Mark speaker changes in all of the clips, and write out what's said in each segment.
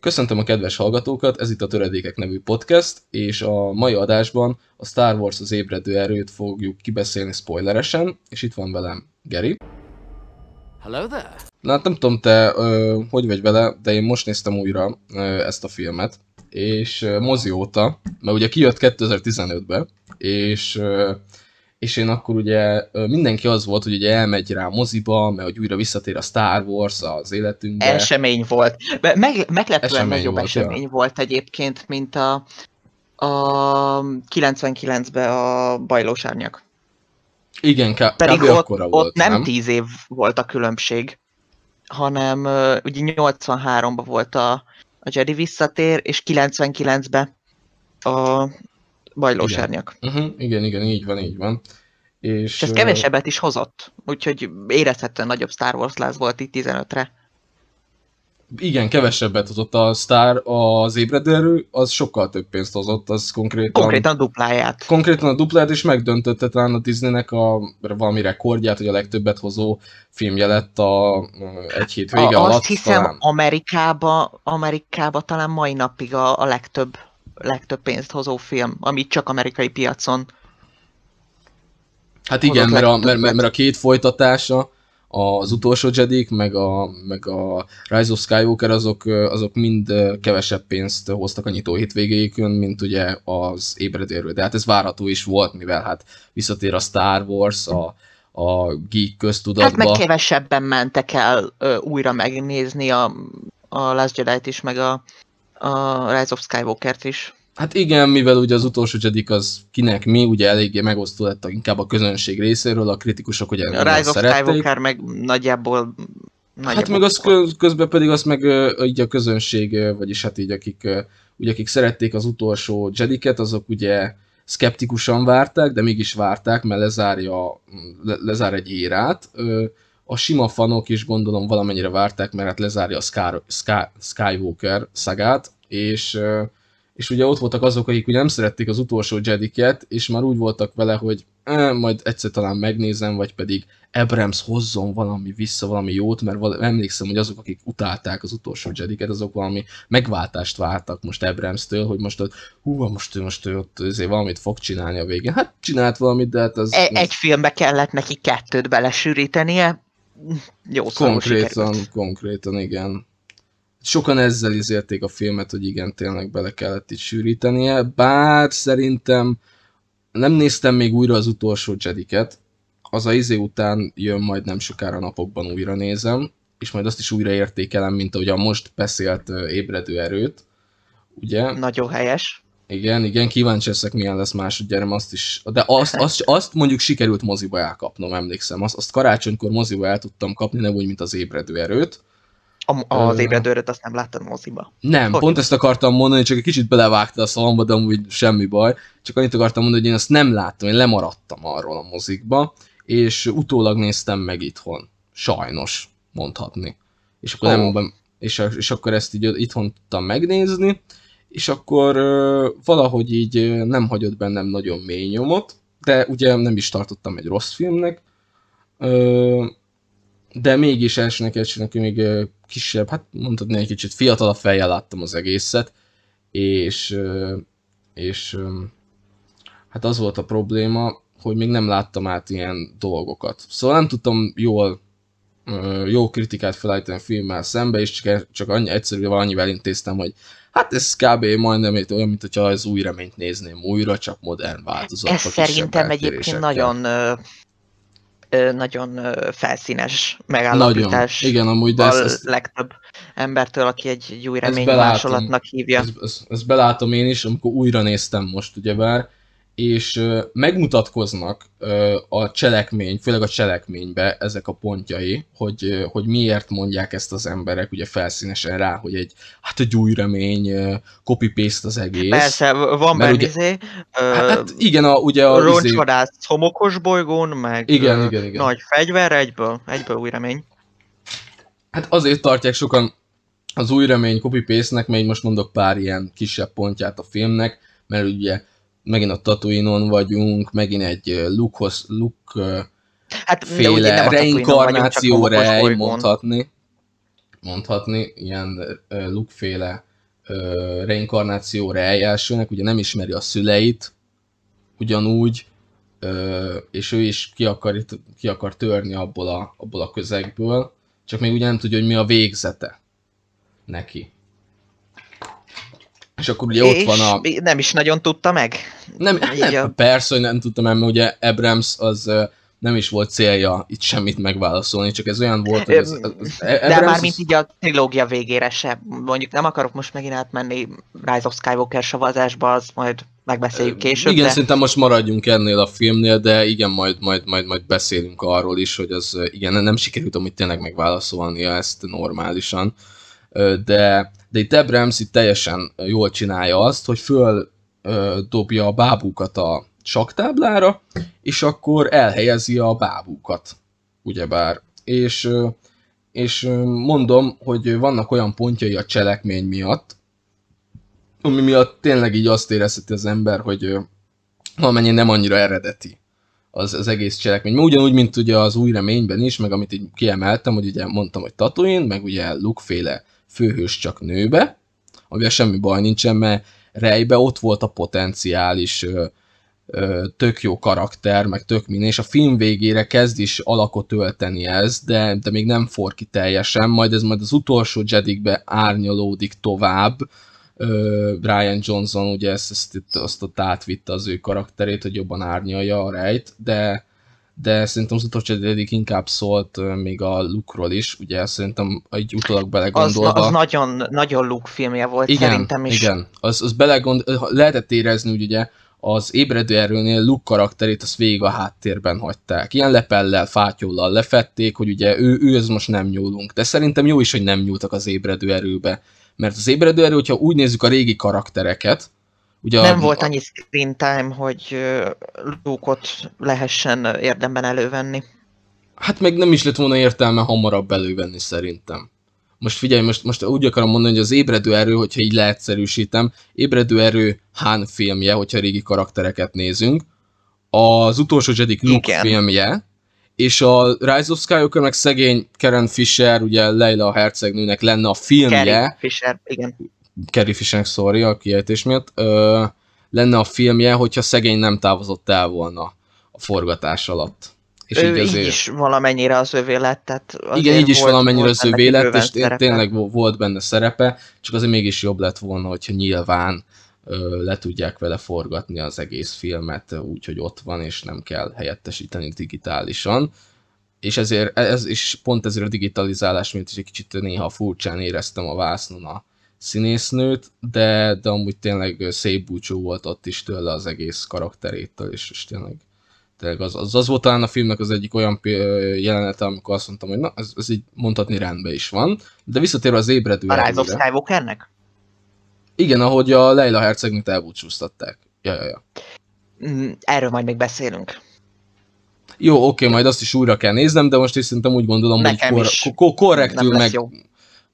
Speaker 1: Köszöntöm a kedves hallgatókat, ez itt a Töredékek nevű podcast, és a mai adásban a Star Wars az ébredő erőt fogjuk kibeszélni spoileresen, és itt van velem Geri.
Speaker 2: Hello there.
Speaker 1: Na hát nem tudom te, ö, hogy vagy vele, de én most néztem újra ö, ezt a filmet, és ö, mozi óta, mert ugye kijött 2015-ben, és ö, és én akkor ugye mindenki az volt, hogy ugye elmegy rá a moziba, mert hogy újra visszatér a Star Wars az életünkbe.
Speaker 3: Esemény volt. Meg, meglepően
Speaker 1: Esemény
Speaker 3: nagyobb
Speaker 1: volt,
Speaker 3: esemény
Speaker 1: ja.
Speaker 3: volt egyébként, mint a, a 99-ben a bajlós árnyak.
Speaker 1: Igen, ká-
Speaker 3: Pedig ott,
Speaker 1: akkora
Speaker 3: ott
Speaker 1: volt,
Speaker 3: nem
Speaker 1: nem?
Speaker 3: 10 év volt a különbség, hanem ugye 83-ban volt a, a Jedi visszatér, és 99-ben a bajlós
Speaker 1: Igen. Uh-huh, igen, igen, így van, így van. És,
Speaker 3: És ez kevesebbet is hozott, úgyhogy érezhetően nagyobb Star Wars láz volt itt 15-re.
Speaker 1: Igen, kevesebbet hozott a Star, az ébredőerő, az sokkal több pénzt hozott, az konkrétan...
Speaker 3: Konkrétan a dupláját.
Speaker 1: Konkrétan a duplát, és megdöntötte talán a Disneynek a valami rekordját, hogy a legtöbbet hozó filmje lett a egy hét vége
Speaker 3: a,
Speaker 1: alatt.
Speaker 3: azt hiszem,
Speaker 1: talán.
Speaker 3: Amerikába, Amerikába talán mai napig a, a legtöbb, legtöbb pénzt hozó film, amit csak amerikai piacon.
Speaker 1: Hát igen, mert a, mert, mert mert a két folytatása, az utolsó Jedik, meg a, meg a Rise of Skywalker, azok, azok mind kevesebb pénzt hoztak a nyitó hétvégéjükön, mint ugye az ébredőről. De hát ez várható is volt, mivel hát visszatér a Star Wars, a, a geek
Speaker 3: Hát meg
Speaker 1: köztudatba.
Speaker 3: kevesebben mentek el ö, újra megnézni a, a Last Jedi-t is, meg a, a Rise of Skywalker-t is.
Speaker 1: Hát igen, mivel ugye az utolsó Jedik az kinek mi, ugye eléggé megosztó lett inkább a közönség részéről, a kritikusok ugye
Speaker 3: A Rise of
Speaker 1: szerették.
Speaker 3: Skywalker meg nagyjából...
Speaker 1: Hát meg az köz, közben pedig azt meg így a közönség, vagyis hát így akik, ugye, akik szerették az utolsó Jediket, azok ugye szkeptikusan várták, de mégis várták, mert lezárja, le, lezár egy érát. A sima fanok is gondolom valamennyire várták, mert hát lezárja a Sky, Sky, Skywalker szagát, és, és ugye ott voltak azok, akik ugye nem szerették az utolsó Jediket, és már úgy voltak vele, hogy eh, majd egyszer talán megnézem, vagy pedig Abrams hozzon valami vissza, valami jót, mert val- emlékszem, hogy azok, akik utálták az utolsó Jediket, azok valami megváltást vártak most Abramstől, hogy most ott, hú, most ő, most ő ott azért valamit fog csinálni a végén. Hát csinált valamit, de hát az...
Speaker 3: E- egy filmbe kellett neki kettőt belesűrítenie. Jó szóval
Speaker 1: Konkrétan, konkrétan, igen. Sokan ezzel izérték a filmet, hogy igen, tényleg bele kellett itt sűrítenie, bár szerintem nem néztem még újra az utolsó Jediket, az a izé után jön majd nem sokára napokban újra nézem, és majd azt is újra értékelem, mint ahogy a most beszélt ébredő erőt, ugye?
Speaker 3: Nagyon helyes.
Speaker 1: Igen, igen, kíváncsi leszek, milyen lesz másodjára, azt is, de azt, azt, azt mondjuk sikerült moziba elkapnom, emlékszem. Azt, azt karácsonykor moziba el tudtam kapni, nem úgy, mint az ébredő erőt.
Speaker 3: A, az
Speaker 1: Ö.
Speaker 3: ébredőröt azt nem láttad moziba.
Speaker 1: Nem,
Speaker 3: Hogy?
Speaker 1: pont ezt akartam mondani, csak egy kicsit belevágta a szavamba, de amúgy semmi baj. Csak annyit akartam mondani, hogy én azt nem láttam, én lemaradtam arról a mozikba, és utólag néztem meg itthon. Sajnos, mondhatni. És akkor,
Speaker 3: Ó.
Speaker 1: nem, és, és akkor ezt így itthon tudtam megnézni, és akkor valahogy így nem hagyott bennem nagyon mély nyomot, de ugye nem is tartottam egy rossz filmnek, de mégis elsőnek elsőnek még kisebb, hát mondhatni egy kicsit fiatalabb fejjel láttam az egészet, és, és hát az volt a probléma, hogy még nem láttam át ilyen dolgokat. Szóval nem tudtam jól jó kritikát felállítani a filmmel szembe, és csak, csak annyi egyszerű annyivel intéztem, hogy hát ez kb. majdnem olyan, mint hogyha az új reményt nézném újra, csak modern változat.
Speaker 3: Ez szerintem egyébként nagyon nagyon felszínes
Speaker 1: Nagyon.
Speaker 3: megállapítás.
Speaker 1: Igen, amúgy, de
Speaker 3: a
Speaker 1: ezt, ezt,
Speaker 3: legtöbb embertől, aki egy új remény másolatnak hívja.
Speaker 1: ezt, ezt, ezt belátom én is, amikor újra néztem most, ugyebár, és megmutatkoznak a cselekmény, főleg a cselekménybe ezek a pontjai, hogy, hogy miért mondják ezt az emberek ugye felszínesen rá, hogy egy, hát egy új remény, copy-paste az egész.
Speaker 3: Persze, van benne
Speaker 1: ugye-
Speaker 3: izé,
Speaker 1: Hát, hát igen, a, ugye a... izé-
Speaker 3: roncsvadász homokos bolygón, meg
Speaker 1: Igen, igen, igen.
Speaker 3: nagy fegyver, egyből, egyből új remény.
Speaker 1: Hát azért tartják sokan az új remény copy paste-nek, mert most mondok pár ilyen kisebb pontját a filmnek, mert ugye megint a Tatooine-on vagyunk, megint egy Luke-hoz, Luke
Speaker 3: Hát
Speaker 1: féle
Speaker 3: nem a Tatooine-on vagyunk, csak
Speaker 1: reinkarnáció
Speaker 3: homokos
Speaker 1: rej,
Speaker 3: bolygón.
Speaker 1: mondhatni. Mondhatni, ilyen ö, Luke féle ö, reinkarnáció Rey elsőnek, ugye nem ismeri a szüleit, ugyanúgy, és ő is ki akar, ki akar törni abból a, abból a közegből, csak még ugye nem tudja, hogy mi a végzete neki. És akkor ugye ott
Speaker 3: és
Speaker 1: van a...
Speaker 3: nem is nagyon tudta meg.
Speaker 1: Nem,
Speaker 3: Így a-
Speaker 1: nem, persze, hogy nem tudtam, mert ugye Abrams az nem is volt célja itt semmit megválaszolni, csak ez olyan volt, hogy az, az, az
Speaker 3: De
Speaker 1: Abrams
Speaker 3: már mint így a trilógia végére se. Mondjuk nem akarok most megint átmenni Rise of Skywalker savazásba, az majd megbeszéljük később.
Speaker 1: Igen,
Speaker 3: de...
Speaker 1: szerintem most maradjunk ennél a filmnél, de igen, majd, majd, majd, majd beszélünk arról is, hogy az igen, nem sikerült amit tényleg megválaszolnia ezt normálisan. De, de itt Abrams itt teljesen jól csinálja azt, hogy föl ö, dobja a bábúkat a saktáblára, és akkor elhelyezi a bábúkat, ugyebár. És, ö, és mondom, hogy vannak olyan pontjai a cselekmény miatt, ami miatt tényleg így azt érezheti az ember, hogy valamennyi nem annyira eredeti az, az egész cselekmény. Mert ugyanúgy, mint ugye az új reményben is, meg amit így kiemeltem, hogy ugye mondtam, hogy Tatooine, meg ugye Luke féle főhős csak nőbe, amivel semmi baj nincsen, mert Rejbe ott volt a potenciális ö, ö, tök jó karakter, meg tök minden, és a film végére kezd is alakot ölteni ez, de, de még nem for ki teljesen, majd ez majd az utolsó Jedikbe árnyalódik tovább, Brian Johnson ugye ezt, ezt itt, azt ott átvitte az ő karakterét, hogy jobban árnyalja a rejt, de, de szerintem az utolsó Jedik inkább szólt még a Luke-ról is, ugye szerintem egy utólag
Speaker 3: az,
Speaker 1: belegondolva.
Speaker 3: az nagyon, nagyon Luke filmje volt
Speaker 1: Igen,
Speaker 3: szerintem is.
Speaker 1: igen. Az, az belegond, lehetett érezni, hogy ugye az ébredő erőnél Luke karakterét azt végig a háttérben hagyták. Ilyen lepellel, fátyollal lefették, hogy ugye ő, ő ez most nem nyúlunk. De szerintem jó is, hogy nem nyúltak az ébredő erőbe. Mert az ébredő erő, hogyha úgy nézzük a régi karaktereket, ugye
Speaker 3: Nem
Speaker 1: a,
Speaker 3: volt annyi screen time, hogy ö, Luke-ot lehessen érdemben elővenni.
Speaker 1: Hát meg nem is lett volna értelme hamarabb elővenni szerintem. Most figyelj, most, most úgy akarom mondani, hogy az ébredő erő, hogyha így leegyszerűsítem, ébredő erő Han filmje, hogyha régi karaktereket nézünk, az utolsó Jedi Luke
Speaker 3: Igen.
Speaker 1: filmje, és a Rise of Skywalker meg szegény Karen Fisher, ugye Leila a hercegnőnek lenne a filmje,
Speaker 3: Carrie Fisher, igen.
Speaker 1: Carrie Fisher, sorry, a kiejtés miatt, ö, lenne a filmje, hogyha szegény nem távozott el volna a forgatás alatt. És
Speaker 3: ő
Speaker 1: így
Speaker 3: így
Speaker 1: azért...
Speaker 3: is valamennyire az övé lett, tehát
Speaker 1: Igen, így is
Speaker 3: volt-
Speaker 1: valamennyire
Speaker 3: volt
Speaker 1: az vélet,
Speaker 3: bőven
Speaker 1: és
Speaker 3: szerepe.
Speaker 1: tényleg vo- volt benne szerepe, csak azért mégis jobb lett volna, hogyha nyilván ö, le tudják vele forgatni az egész filmet, úgyhogy ott van, és nem kell helyettesíteni digitálisan. És ezért, ez is pont ezért a digitalizálás miatt is egy kicsit néha furcsán éreztem a vásznon a színésznőt, de, de amúgy tényleg szép búcsú volt ott is tőle az egész karakterétől, és, és tényleg tényleg az, az, az volt talán a filmnek az egyik olyan jelenete, amikor azt mondtam, hogy na, ez, ez így mondhatni rendben is van. De visszatérve az ébredő
Speaker 3: A Rise of Skywalkernek?
Speaker 1: Igen, ahogy a Leila hercegnőt elbúcsúztatták. Ja, ja, ja.
Speaker 3: Mm, Erről majd még beszélünk.
Speaker 1: Jó, oké, majd azt is újra kell néznem, de most is szerintem úgy gondolom,
Speaker 3: Nekem
Speaker 1: hogy kor- ko- korrektül, meg,
Speaker 3: jó.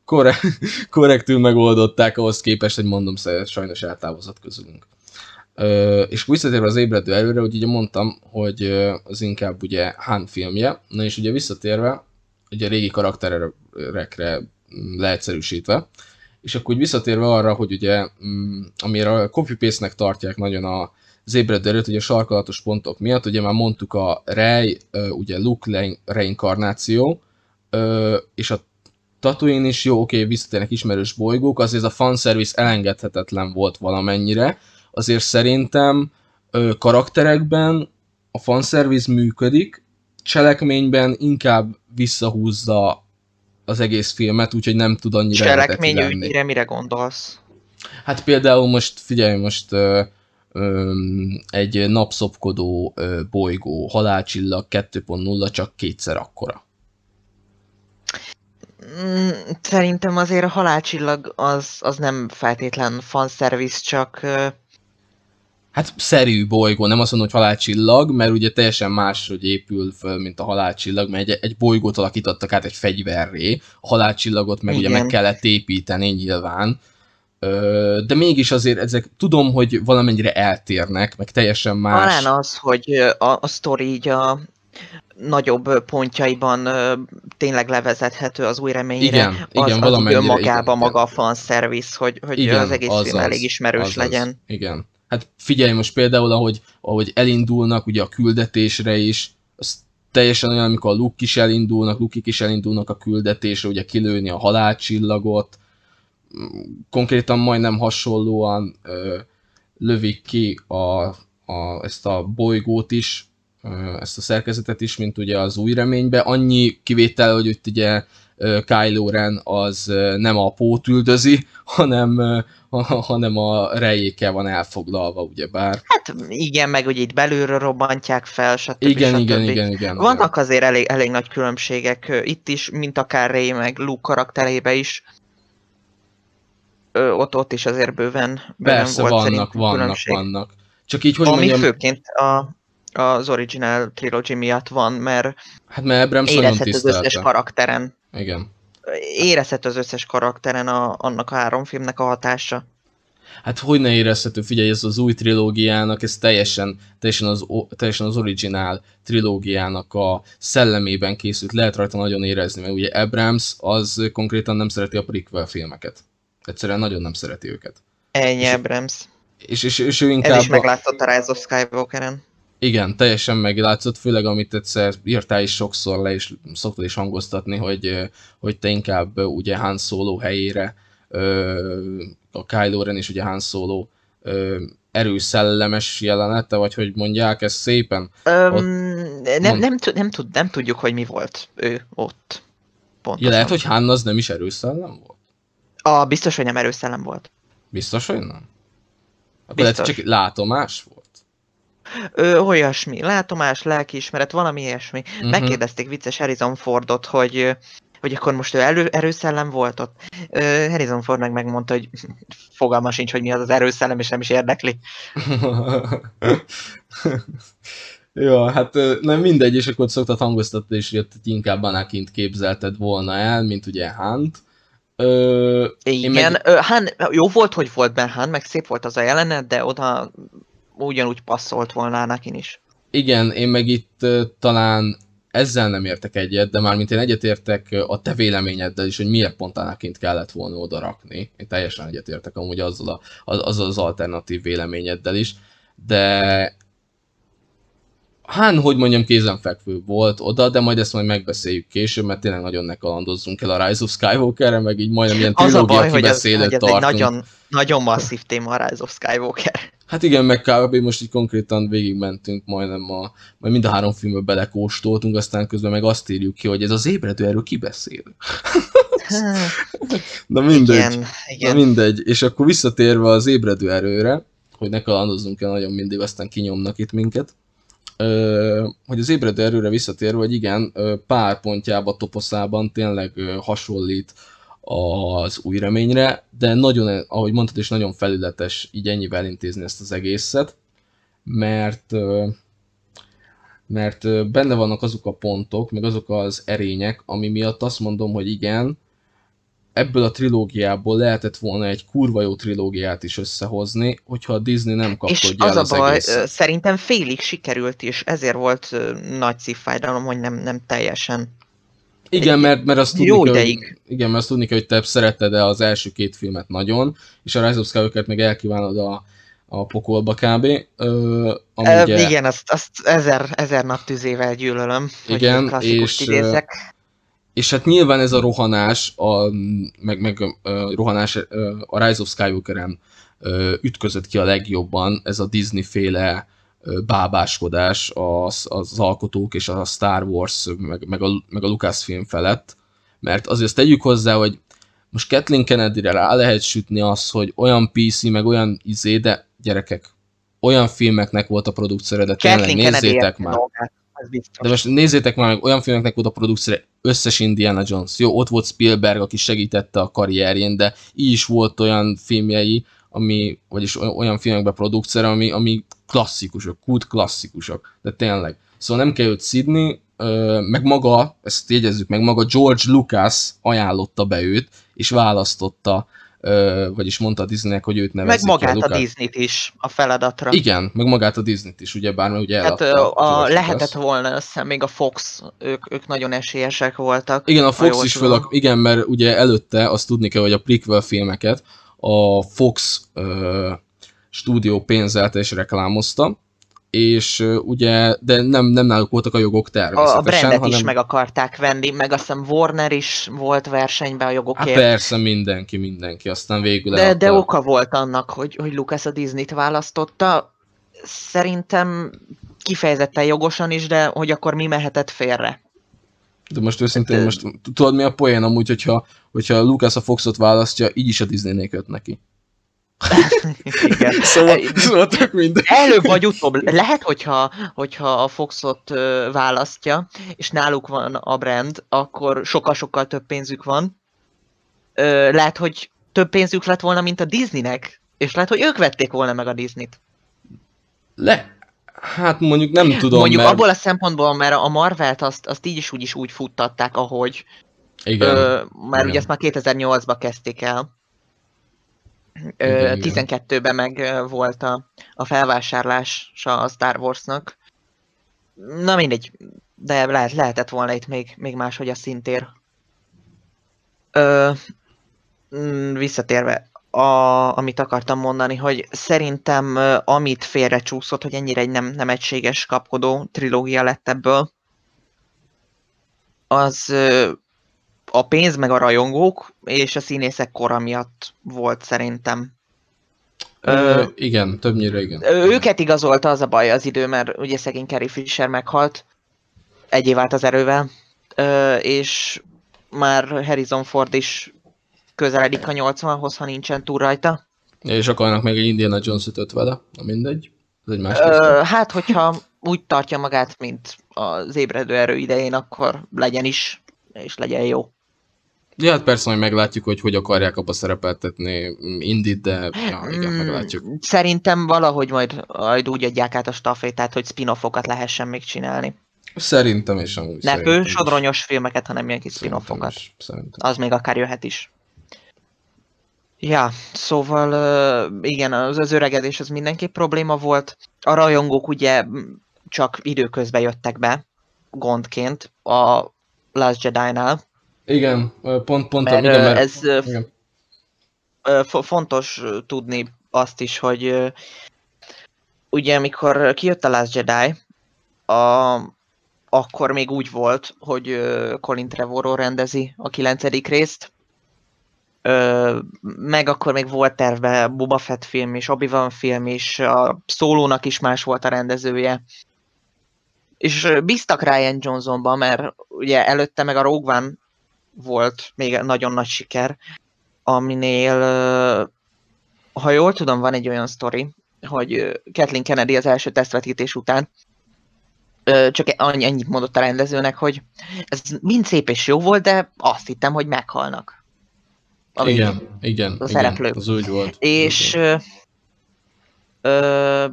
Speaker 1: Korre- korrektül megoldották ahhoz képest, hogy mondom, sajnos eltávozott közülünk. Ö, és visszatérve az ébredő előre, hogy ugye mondtam, hogy az inkább ugye Han filmje, na és ugye visszatérve, ugye a régi karakterekre leegyszerűsítve, és akkor úgy visszatérve arra, hogy ugye, mm, amire a copy nek tartják nagyon a, az ébredő erőt, ugye a sarkalatos pontok miatt, ugye már mondtuk a Rey, ugye Luke reinkarnáció, és a Tatooine is jó, oké, visszatérnek ismerős bolygók, azért ez a fanservice elengedhetetlen volt valamennyire, azért szerintem ö, karakterekben a fanservice működik, cselekményben inkább visszahúzza az egész filmet, úgyhogy nem tud annyira
Speaker 3: Cselekmény ügyére mire gondolsz?
Speaker 1: Hát például most, figyelj, most ö, ö, egy napszopkodó ö, bolygó, halálcsillag 2.0 csak kétszer akkora.
Speaker 3: Mm, Szerintem azért a halálcsillag az, az nem feltétlen fanservice, csak
Speaker 1: Hát szerű bolygó, nem azt mondom, hogy halálcsillag, mert ugye teljesen máshogy épül föl, mint a halálcsillag, mert egy, egy bolygót alakítottak át egy fegyverré, a halálcsillagot meg ugye
Speaker 3: Igen.
Speaker 1: meg kellett építeni nyilván, de mégis azért ezek, tudom, hogy valamennyire eltérnek, meg teljesen más.
Speaker 3: talán az, hogy a, a sztori így a nagyobb pontjaiban tényleg levezethető az új reményre.
Speaker 1: Igen,
Speaker 3: az,
Speaker 1: igen,
Speaker 3: az önmagában
Speaker 1: igen,
Speaker 3: maga a fanservice, hogy, hogy
Speaker 1: Igen,
Speaker 3: az egész film
Speaker 1: azaz,
Speaker 3: elég ismerős
Speaker 1: azaz.
Speaker 3: legyen.
Speaker 1: Igen. Hát figyelj most például, ahogy, ahogy elindulnak ugye a küldetésre is, az teljesen olyan, amikor a Luke is elindulnak, Lukik is elindulnak a küldetésre, ugye kilőni a halálcsillagot, konkrétan majdnem hasonlóan ö, lövik ki a, a, ezt a bolygót is, ezt a szerkezetet is, mint ugye az új reménybe. Annyi kivétel, hogy itt ugye Kylo Ren az nem a pót üldözi, hanem, hanem a rejékkel van elfoglalva, ugyebár.
Speaker 3: Hát igen, meg hogy itt belülről robbantják fel, stb.
Speaker 1: Igen,
Speaker 3: stb.
Speaker 1: igen, igen, igen. igen.
Speaker 3: Vannak azért elég, elég nagy különbségek itt is, mint akár Ray meg Luke karakterébe is. Ö, ott, ott is azért bőven, bőven
Speaker 1: Persze,
Speaker 3: volt
Speaker 1: vannak, vannak,
Speaker 3: különbség.
Speaker 1: vannak. Csak így, hogy
Speaker 3: Ami
Speaker 1: mondjam,
Speaker 3: főként a, az original trilogy miatt van, mert
Speaker 1: hát mert Abrams nagyon
Speaker 3: érezhető az összes karakteren.
Speaker 1: Igen.
Speaker 3: Érezhető az összes karakteren a, annak a három filmnek a hatása.
Speaker 1: Hát hogy ne érezhető, figyelj, ez az új trilógiának, ez teljesen, teljesen, az, teljesen az originál trilógiának a szellemében készült, lehet rajta nagyon érezni, mert ugye Abrams az konkrétan nem szereti a prequel filmeket. Egyszerűen nagyon nem szereti őket.
Speaker 3: Ennyi
Speaker 1: És-
Speaker 3: Abrams.
Speaker 1: És, és, és ő
Speaker 3: Ez
Speaker 1: inkább...
Speaker 3: is meglátszott a Rise of Skywalkeren.
Speaker 1: Igen, teljesen meglátszott, főleg amit egyszer írtál is sokszor le, és szoktad is hangoztatni, hogy, hogy te inkább ugye Han Solo helyére a Kylo Ren és ugye Han Solo ö, erős szellemes jelenete, vagy hogy mondják ezt szépen.
Speaker 3: Öm,
Speaker 1: Ott-
Speaker 3: nem, nem, tud, nem, tud, nem tudjuk, hogy mi volt ő ott. Pontosan.
Speaker 1: Ja, lehet, hogy Han az nem is erős szellem volt?
Speaker 3: A, biztos, hogy nem erőszellem volt.
Speaker 1: Biztos, hogy nem? Akkor lehet, hogy
Speaker 3: Biztos.
Speaker 1: csak látomás volt?
Speaker 3: Ö, olyasmi, látomás, lelkiismeret, valami ilyesmi.
Speaker 1: Mhm.
Speaker 3: Megkérdezték vicces Harrison Fordot, hogy hogy akkor most ő elő, erőszellem volt ott. Ö, Harrison Ford meg megmondta, hogy fogalma sincs, hogy mi az az erőszellem, és nem is érdekli.
Speaker 1: ja, hát nem mindegy, és akkor szoktad hangoztatni, és hogy inkább Anakint képzelted volna el, mint ugye Hunt. Ö,
Speaker 3: Igen,
Speaker 1: meg-
Speaker 3: Han, jó volt, hogy volt Ben Han, meg szép volt az a jelenet, de oda ugyanúgy passzolt volna Anakin is.
Speaker 1: igen, én meg itt talán ezzel nem értek egyet, de mármint én egyetértek a te véleményeddel is, hogy miért pont Anakint kellett volna oda rakni. Én teljesen egyetértek amúgy azzal, a, az- azzal az alternatív véleményeddel is, de Hát, hogy mondjam, kézenfekvő volt oda, de majd ezt majd megbeszéljük később, mert tényleg nagyon ne kalandozzunk el a Rise of Skywalker-re, meg így majdnem ilyen
Speaker 3: Az a
Speaker 1: trilógia
Speaker 3: baj, hogy hogy ez egy
Speaker 1: tartunk.
Speaker 3: nagyon, nagyon masszív téma a Rise of Skywalker.
Speaker 1: Hát igen, meg kb. most így konkrétan végigmentünk majdnem a, majd mind a három filmbe belekóstoltunk, aztán közben meg azt írjuk ki, hogy ez az ébredő erről kibeszél. Na mindegy.
Speaker 3: igen,
Speaker 1: Na
Speaker 3: igen.
Speaker 1: mindegy. És akkor visszatérve az ébredő erőre, hogy ne kalandozzunk el nagyon mindig, aztán kinyomnak itt minket. Hogy az ébredő erőre visszatérve, hogy igen, pár pontjában, toposzában tényleg hasonlít az új reményre, de nagyon, ahogy mondtad is, nagyon felületes így ennyivel intézni ezt az egészet, mert mert benne vannak azok a pontok, meg azok az erények, ami miatt azt mondom, hogy igen, ebből a trilógiából lehetett volna egy kurva jó trilógiát is összehozni, hogyha a Disney nem
Speaker 3: És
Speaker 1: kapkodja
Speaker 3: az
Speaker 1: el
Speaker 3: a
Speaker 1: az
Speaker 3: baj,
Speaker 1: egészet.
Speaker 3: szerintem félig sikerült is, ezért volt nagy szívfájdalom, hogy nem, nem teljesen.
Speaker 1: Igen, mert, mert azt tudni
Speaker 3: Jó
Speaker 1: kell,
Speaker 3: ideig.
Speaker 1: Hogy, igen, mert azt tudni kell, hogy te szeretted -e az első két filmet nagyon, és a Rise of Skywalker-t meg elkívánod a, a pokolba kb. Ö, ami
Speaker 3: Ö,
Speaker 1: ugye,
Speaker 3: igen, azt, azt ezer, ezer nap tüzével gyűlölöm, hogy
Speaker 1: Igen,
Speaker 3: igen, klasszikust
Speaker 1: és,
Speaker 3: idézzek.
Speaker 1: És hát nyilván ez a rohanás, a, meg, meg a rohanás a Rise of Skywalker-en ö, ütközött ki a legjobban, ez a Disney-féle ö, bábáskodás az, az alkotók és a Star Wars, meg, meg, a, meg a Lucasfilm felett, mert azért azt tegyük hozzá, hogy most Kathleen Kennedy-re rá lehet sütni azt, hogy olyan PC, meg olyan izé, de gyerekek, olyan filmeknek volt a produkcióra, de tényleg
Speaker 3: Kathleen
Speaker 1: nézzétek már.
Speaker 3: dolgát,
Speaker 1: De most nézzétek már meg, olyan filmeknek volt a produkcióra, összes Indiana Jones. Jó, ott volt Spielberg, aki segítette a karrierjén, de így is volt olyan filmjei, ami, vagyis oly- olyan filmekben produkcióra, ami, ami klasszikusok, kult klasszikusok. De tényleg. Szóval nem kell őt szidni, meg maga, ezt jegyezzük meg, maga George Lucas ajánlotta be őt, és választotta vagyis mondta a Disneynek, hogy őt
Speaker 3: Meg
Speaker 1: nevezik ki
Speaker 3: magát a
Speaker 1: Lucas.
Speaker 3: Disney-t is a feladatra.
Speaker 1: Igen, meg magát a Disney-t is, ugye bár mert ugye
Speaker 3: Hát a,
Speaker 1: George
Speaker 3: lehetett
Speaker 1: Lucas.
Speaker 3: volna össze, még a Fox, ők, ők nagyon esélyesek voltak.
Speaker 1: Igen, a Fox is föl, igen, mert ugye előtte azt tudni kell, hogy a prequel filmeket a Fox ö, stúdió pénzelte és reklámozta, és ugye, de nem, nem náluk voltak a jogok
Speaker 3: A, a
Speaker 1: természetesen,
Speaker 3: brandet
Speaker 1: hanem...
Speaker 3: is meg akarták venni, meg azt hiszem Warner is volt versenyben a
Speaker 1: Hát
Speaker 3: jogokért.
Speaker 1: persze, mindenki, mindenki, aztán végül
Speaker 3: de, de oka volt annak, hogy, hogy Lucas a Disney-t választotta. Szerintem kifejezetten jogosan is, de hogy akkor mi mehetett félre.
Speaker 1: De most őszintén,
Speaker 3: Hát,
Speaker 1: most tudod mi a poén amúgy, hogyha, hogyha Lucas a Foxot választja, így is a Disneynél köt neki.
Speaker 3: Igen.
Speaker 1: Szóval, szóval tök mindegy.
Speaker 3: Előbb vagy utóbb. Lehet, hogyha, hogyha a Foxot választja, és náluk van a brand, akkor sokkal-sokkal több pénzük van. Lehet, hogy több pénzük lett volna, mint a Disneynek, és lehet, hogy ők vették volna meg a Disneyt.
Speaker 1: Le, hát mondjuk nem tudom,
Speaker 3: Mondjuk
Speaker 1: mert...
Speaker 3: abból a szempontból, mert a Marvelt azt, azt így is úgy is úgy futtatták, ahogy.
Speaker 1: Igen,
Speaker 3: Ö, mert
Speaker 1: igen.
Speaker 3: ugye ezt már 2008-ban kezdték el. Ö,
Speaker 1: Igen, igen.
Speaker 3: 12-ben meg volt a, a felvásárlása a Star Warsnak. Na mindegy, de lehet, lehetett volna itt még, még máshogy a szintér. Ö, mm, visszatérve, a, amit akartam mondani, hogy szerintem amit félrecsúszott, hogy ennyire egy nem, nem egységes kapkodó trilógia lett ebből, az a pénz meg a rajongók és a színészek kora miatt volt szerintem.
Speaker 1: Ö,
Speaker 3: Ö,
Speaker 1: igen, többnyire igen.
Speaker 3: Őket igazolta az a baj az idő, mert ugye szegény Carrie Fisher meghalt, egy év állt az erővel, Ö, és már Harrison Ford is közeledik a 80-hoz, ha nincsen túl rajta.
Speaker 1: És akarnak meg egy Indiana Jones 5 vele, na mindegy. Ez egy más
Speaker 3: Ö,
Speaker 1: Ö...
Speaker 3: hát, hogyha úgy tartja magát, mint az ébredő erő idején, akkor legyen is, és legyen jó.
Speaker 1: Ja, hát persze, hogy meglátjuk, hogy hogy akarják abba szerepeltetni Indit, de ja, igen,
Speaker 3: Mm,
Speaker 1: meglátjuk.
Speaker 3: Szerintem valahogy majd, majd úgy adják át a stafétát, hogy spin-offokat lehessen még csinálni.
Speaker 1: Szerintem is amúgy.
Speaker 3: Ne fő sodronyos filmeket, hanem ilyen kis spin-offokat. Az még akár jöhet is. Ja, szóval igen, az, az öregedés az mindenképp probléma volt. A rajongók ugye csak időközben jöttek be, gondként, a Last Jedi-nál.
Speaker 1: Igen, pont, pont,
Speaker 3: Mert,
Speaker 1: igen, mert...
Speaker 3: ez
Speaker 1: igen.
Speaker 3: Fontos tudni azt is, hogy ugye amikor kijött a Last Jedi, a, akkor még úgy volt, hogy Colin Trevorrow rendezi a kilencedik részt, Ö, meg akkor még volt terve Boba Fett film is, Obi-Wan film is, a szólónak is más volt a rendezője. És bíztak Ryan Johnsonba, mert ugye előtte meg a Rogue One volt még nagyon nagy siker, aminél, ha jól tudom, van egy olyan sztori, hogy Kathleen Kennedy az első tesztvetítés után csak annyi, annyit mondott a rendezőnek, hogy ez mind szép és jó volt, de azt hittem, hogy meghalnak. A végén.
Speaker 1: Igen, igen,
Speaker 3: a
Speaker 1: igen,
Speaker 3: szereplők.
Speaker 1: az úgy volt.
Speaker 3: És ö, ö,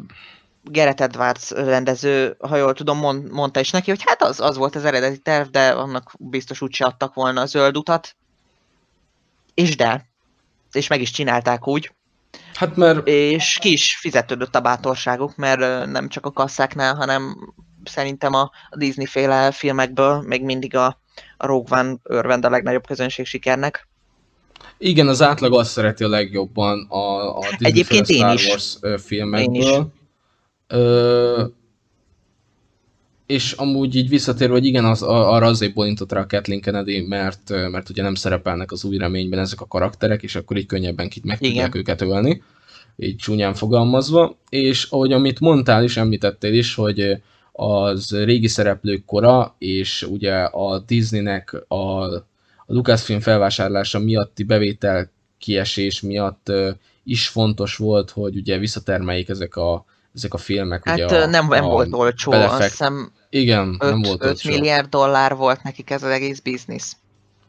Speaker 3: Gareth Edwards rendező, ha jól tudom, mond, mondta is neki, hogy hát az, az volt az eredeti terv, de annak biztos úgyse adtak volna a zöld utat. És de. És meg is csinálták úgy.
Speaker 1: Hát mert
Speaker 3: És ki is fizetődött a bátorságuk, mert nem csak a kasszáknál, hanem szerintem a, Disney féle filmekből még mindig a, a Rogue One örvend a legnagyobb közönség sikernek.
Speaker 1: igen, az átlag azt szereti a legjobban a, a Disney
Speaker 3: Egyébként
Speaker 1: féle
Speaker 3: én
Speaker 1: Star
Speaker 3: is.
Speaker 1: Wars filmekből.
Speaker 3: Én is.
Speaker 1: Ö, és amúgy így visszatérve, hogy igen, az, arra azért bolintott rá a Kathleen Kennedy, mert, mert ugye nem szerepelnek az új reményben ezek a karakterek, és akkor így könnyebben kit meg tudják őket ölni, így csúnyán fogalmazva. És ahogy amit mondtál is, említettél is, hogy az régi szereplők kora, és ugye a Disneynek a, a Lucasfilm felvásárlása miatti bevétel kiesés miatt is fontos volt, hogy ugye visszatermeljék ezek a, ezek a filmek.
Speaker 3: Hát
Speaker 1: ugye a,
Speaker 3: nem, nem
Speaker 1: a
Speaker 3: volt olcsó,
Speaker 1: belefekt-
Speaker 3: azt hiszem
Speaker 1: Igen, nem
Speaker 3: 5,
Speaker 1: volt
Speaker 3: 5
Speaker 1: olcsó.
Speaker 3: milliárd dollár volt nekik ez az egész biznisz.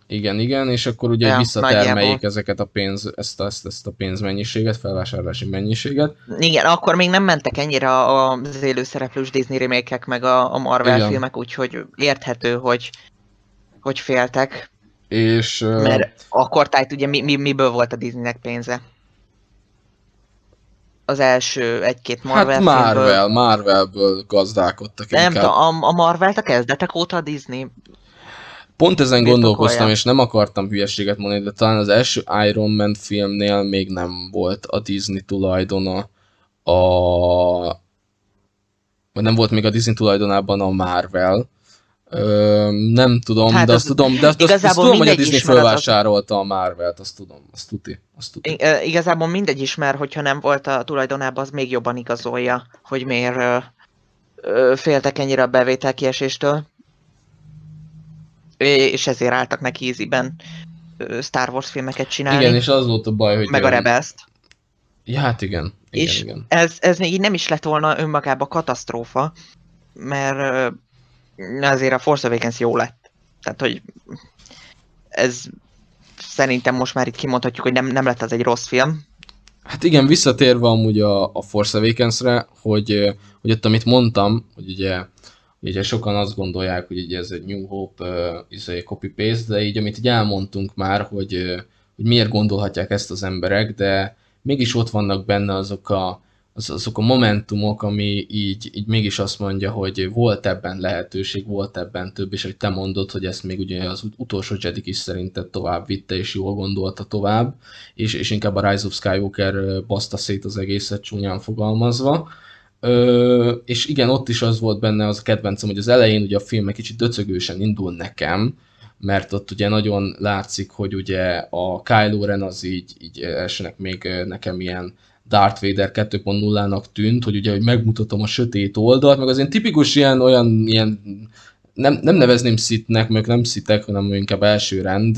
Speaker 1: Igen, igen, és akkor ugye
Speaker 3: Ja,
Speaker 1: visszatermeljék
Speaker 3: nagyjából.
Speaker 1: ezeket a pénz, ezt, ezt, ezt a pénzmennyiséget, felvásárlási mennyiséget.
Speaker 3: Igen, akkor még nem mentek ennyire az élőszereplős Disney remékek, meg a, a Marvel
Speaker 1: Igen.
Speaker 3: filmek, úgyhogy érthető, hogy, hogy féltek.
Speaker 1: És
Speaker 3: Mert akkor tájt ugye mi, mi, miből volt a Disneynek pénze? Az első egy-két Marvel
Speaker 1: hát
Speaker 3: filmből.
Speaker 1: Marvel, Marvelből gazdálkodtak
Speaker 3: Nem
Speaker 1: inkább.
Speaker 3: tudom, a, a Marvelt a kezdetek óta a Disney.
Speaker 1: Pont ezen
Speaker 3: birtokolja.
Speaker 1: gondolkoztam, és nem akartam hülyeséget mondani, de talán az első Iron Man filmnél még nem volt a Disney tulajdona a... Vagy nem volt még a Disney tulajdonában a Marvel. Ö, nem tudom,
Speaker 3: Hát
Speaker 1: de
Speaker 3: az-
Speaker 1: azt tudom, de azt, azt, tudom, hogy a Disney
Speaker 3: az-
Speaker 1: fölvásárolta a Marvelt, azt tudom, azt tuti, azt tuti.
Speaker 3: Igazából mindegy is, mert hogyha nem volt a tulajdonában, az még jobban igazolja, hogy miért ö, ö, féltek ennyire a bevétel kieséstől. És ezért álltak neki íziben Star Wars filmeket csinálni,
Speaker 1: Igen, és az volt a baj, hogy...
Speaker 3: meg a
Speaker 1: ö,
Speaker 3: rebels
Speaker 1: Ja, hát igen, igen,
Speaker 3: És-
Speaker 1: igen.
Speaker 3: ez, ez még így nem is lett volna önmagában katasztrófa, mert azért a Force Awakens jó lett. Tehát, hogy ez szerintem most már itt kimondhatjuk, hogy nem, nem lett az egy rossz film.
Speaker 1: Hát igen, visszatérve amúgy a, a Force Awakens-re, hogy, hogy ott amit mondtam, hogy ugye, ugye sokan azt gondolják, hogy ugye ez egy New Hope uh, izé, copy-paste, de így amit így elmondtunk már, hogy, hogy miért gondolhatják ezt az emberek, de mégis ott vannak benne azok a, az, azok a momentumok, ami így, így mégis azt mondja, hogy volt ebben lehetőség, volt ebben több, és hogy te mondod, hogy ezt még ugye az ut- utolsó Jedi is szerinted tovább vitte, és jól gondolta tovább, és, és inkább a Rise of Skywalker baszta szét az egészet csúnyán fogalmazva. Ö, és igen, ott is az volt benne az a kedvencem, hogy az elején ugye a film egy kicsit döcögősen indul nekem, mert ott ugye nagyon látszik, hogy ugye a Kylo Ren az így, így elsőnek még ö, nekem ilyen Darth Vader 2.0-nak tűnt, hogy ugye hogy megmutatom a sötét oldalt, meg az ilyen tipikus ilyen, olyan, ilyen nem, nem nevezném szitnek, meg nem szitek, hanem inkább első rend,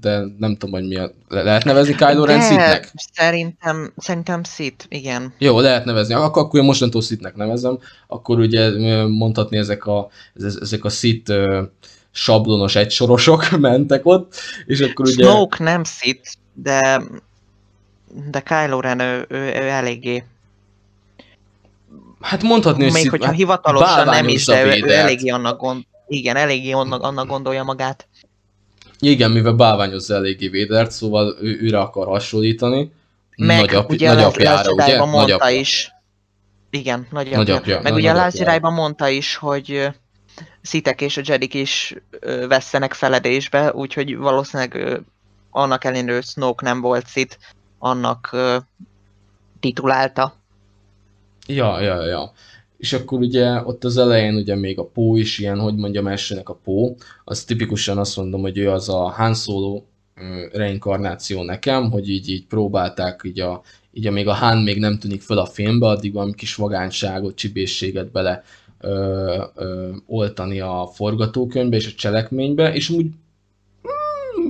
Speaker 1: de nem tudom, hogy mi a... le- Lehet nevezni Kylo Ren szitnek?
Speaker 3: szerintem, szerintem szit, igen.
Speaker 1: Jó, lehet nevezni. Ak- akkor én mostantól szitnek nevezem. Akkor ugye mondhatni ezek a, ez- ezek a szit sablonos egysorosok mentek ott, és akkor ugye...
Speaker 3: Snoke nem szit, de de Kylo Ren ő, ő, ő eléggé,
Speaker 1: Hát mondhatni, hogy
Speaker 3: még hogyha
Speaker 1: hát
Speaker 3: hivatalosan nem is, de ő, ő eléggé annak gond, igen, eléggé annak, annak gondolja magát.
Speaker 1: Igen, mivel bálványozza eléggé Védert, szóval ő, őre akar hasonlítani.
Speaker 3: Meg
Speaker 1: Nagyap,
Speaker 3: ugye a
Speaker 1: nagyapjára, ugye?
Speaker 3: Mondta
Speaker 1: Nagyapja.
Speaker 3: is. Igen, nagyapja.
Speaker 1: Nagyapja,
Speaker 3: Meg
Speaker 1: nagy-
Speaker 3: ugye a. Jedi-ban mondta is, hogy Szitek és a Jedik is vesztenek feledésbe, úgyhogy valószínűleg annak ellenére, Snoke nem volt Szit, annak titulálta.
Speaker 1: Ja, ja, ja. És akkor ugye ott az elején ugye még a Pó is ilyen, hogy mondjam, elsőnek a Pó, az tipikusan azt mondom, hogy ő az a Han Solo reinkarnáció nekem, hogy így, így próbálták így a, így még a Han még nem tűnik föl a filmbe, addig valami kis vagányságot, csibészséget bele ö, ö, oltani a forgatókönyvbe és a cselekménybe, és úgy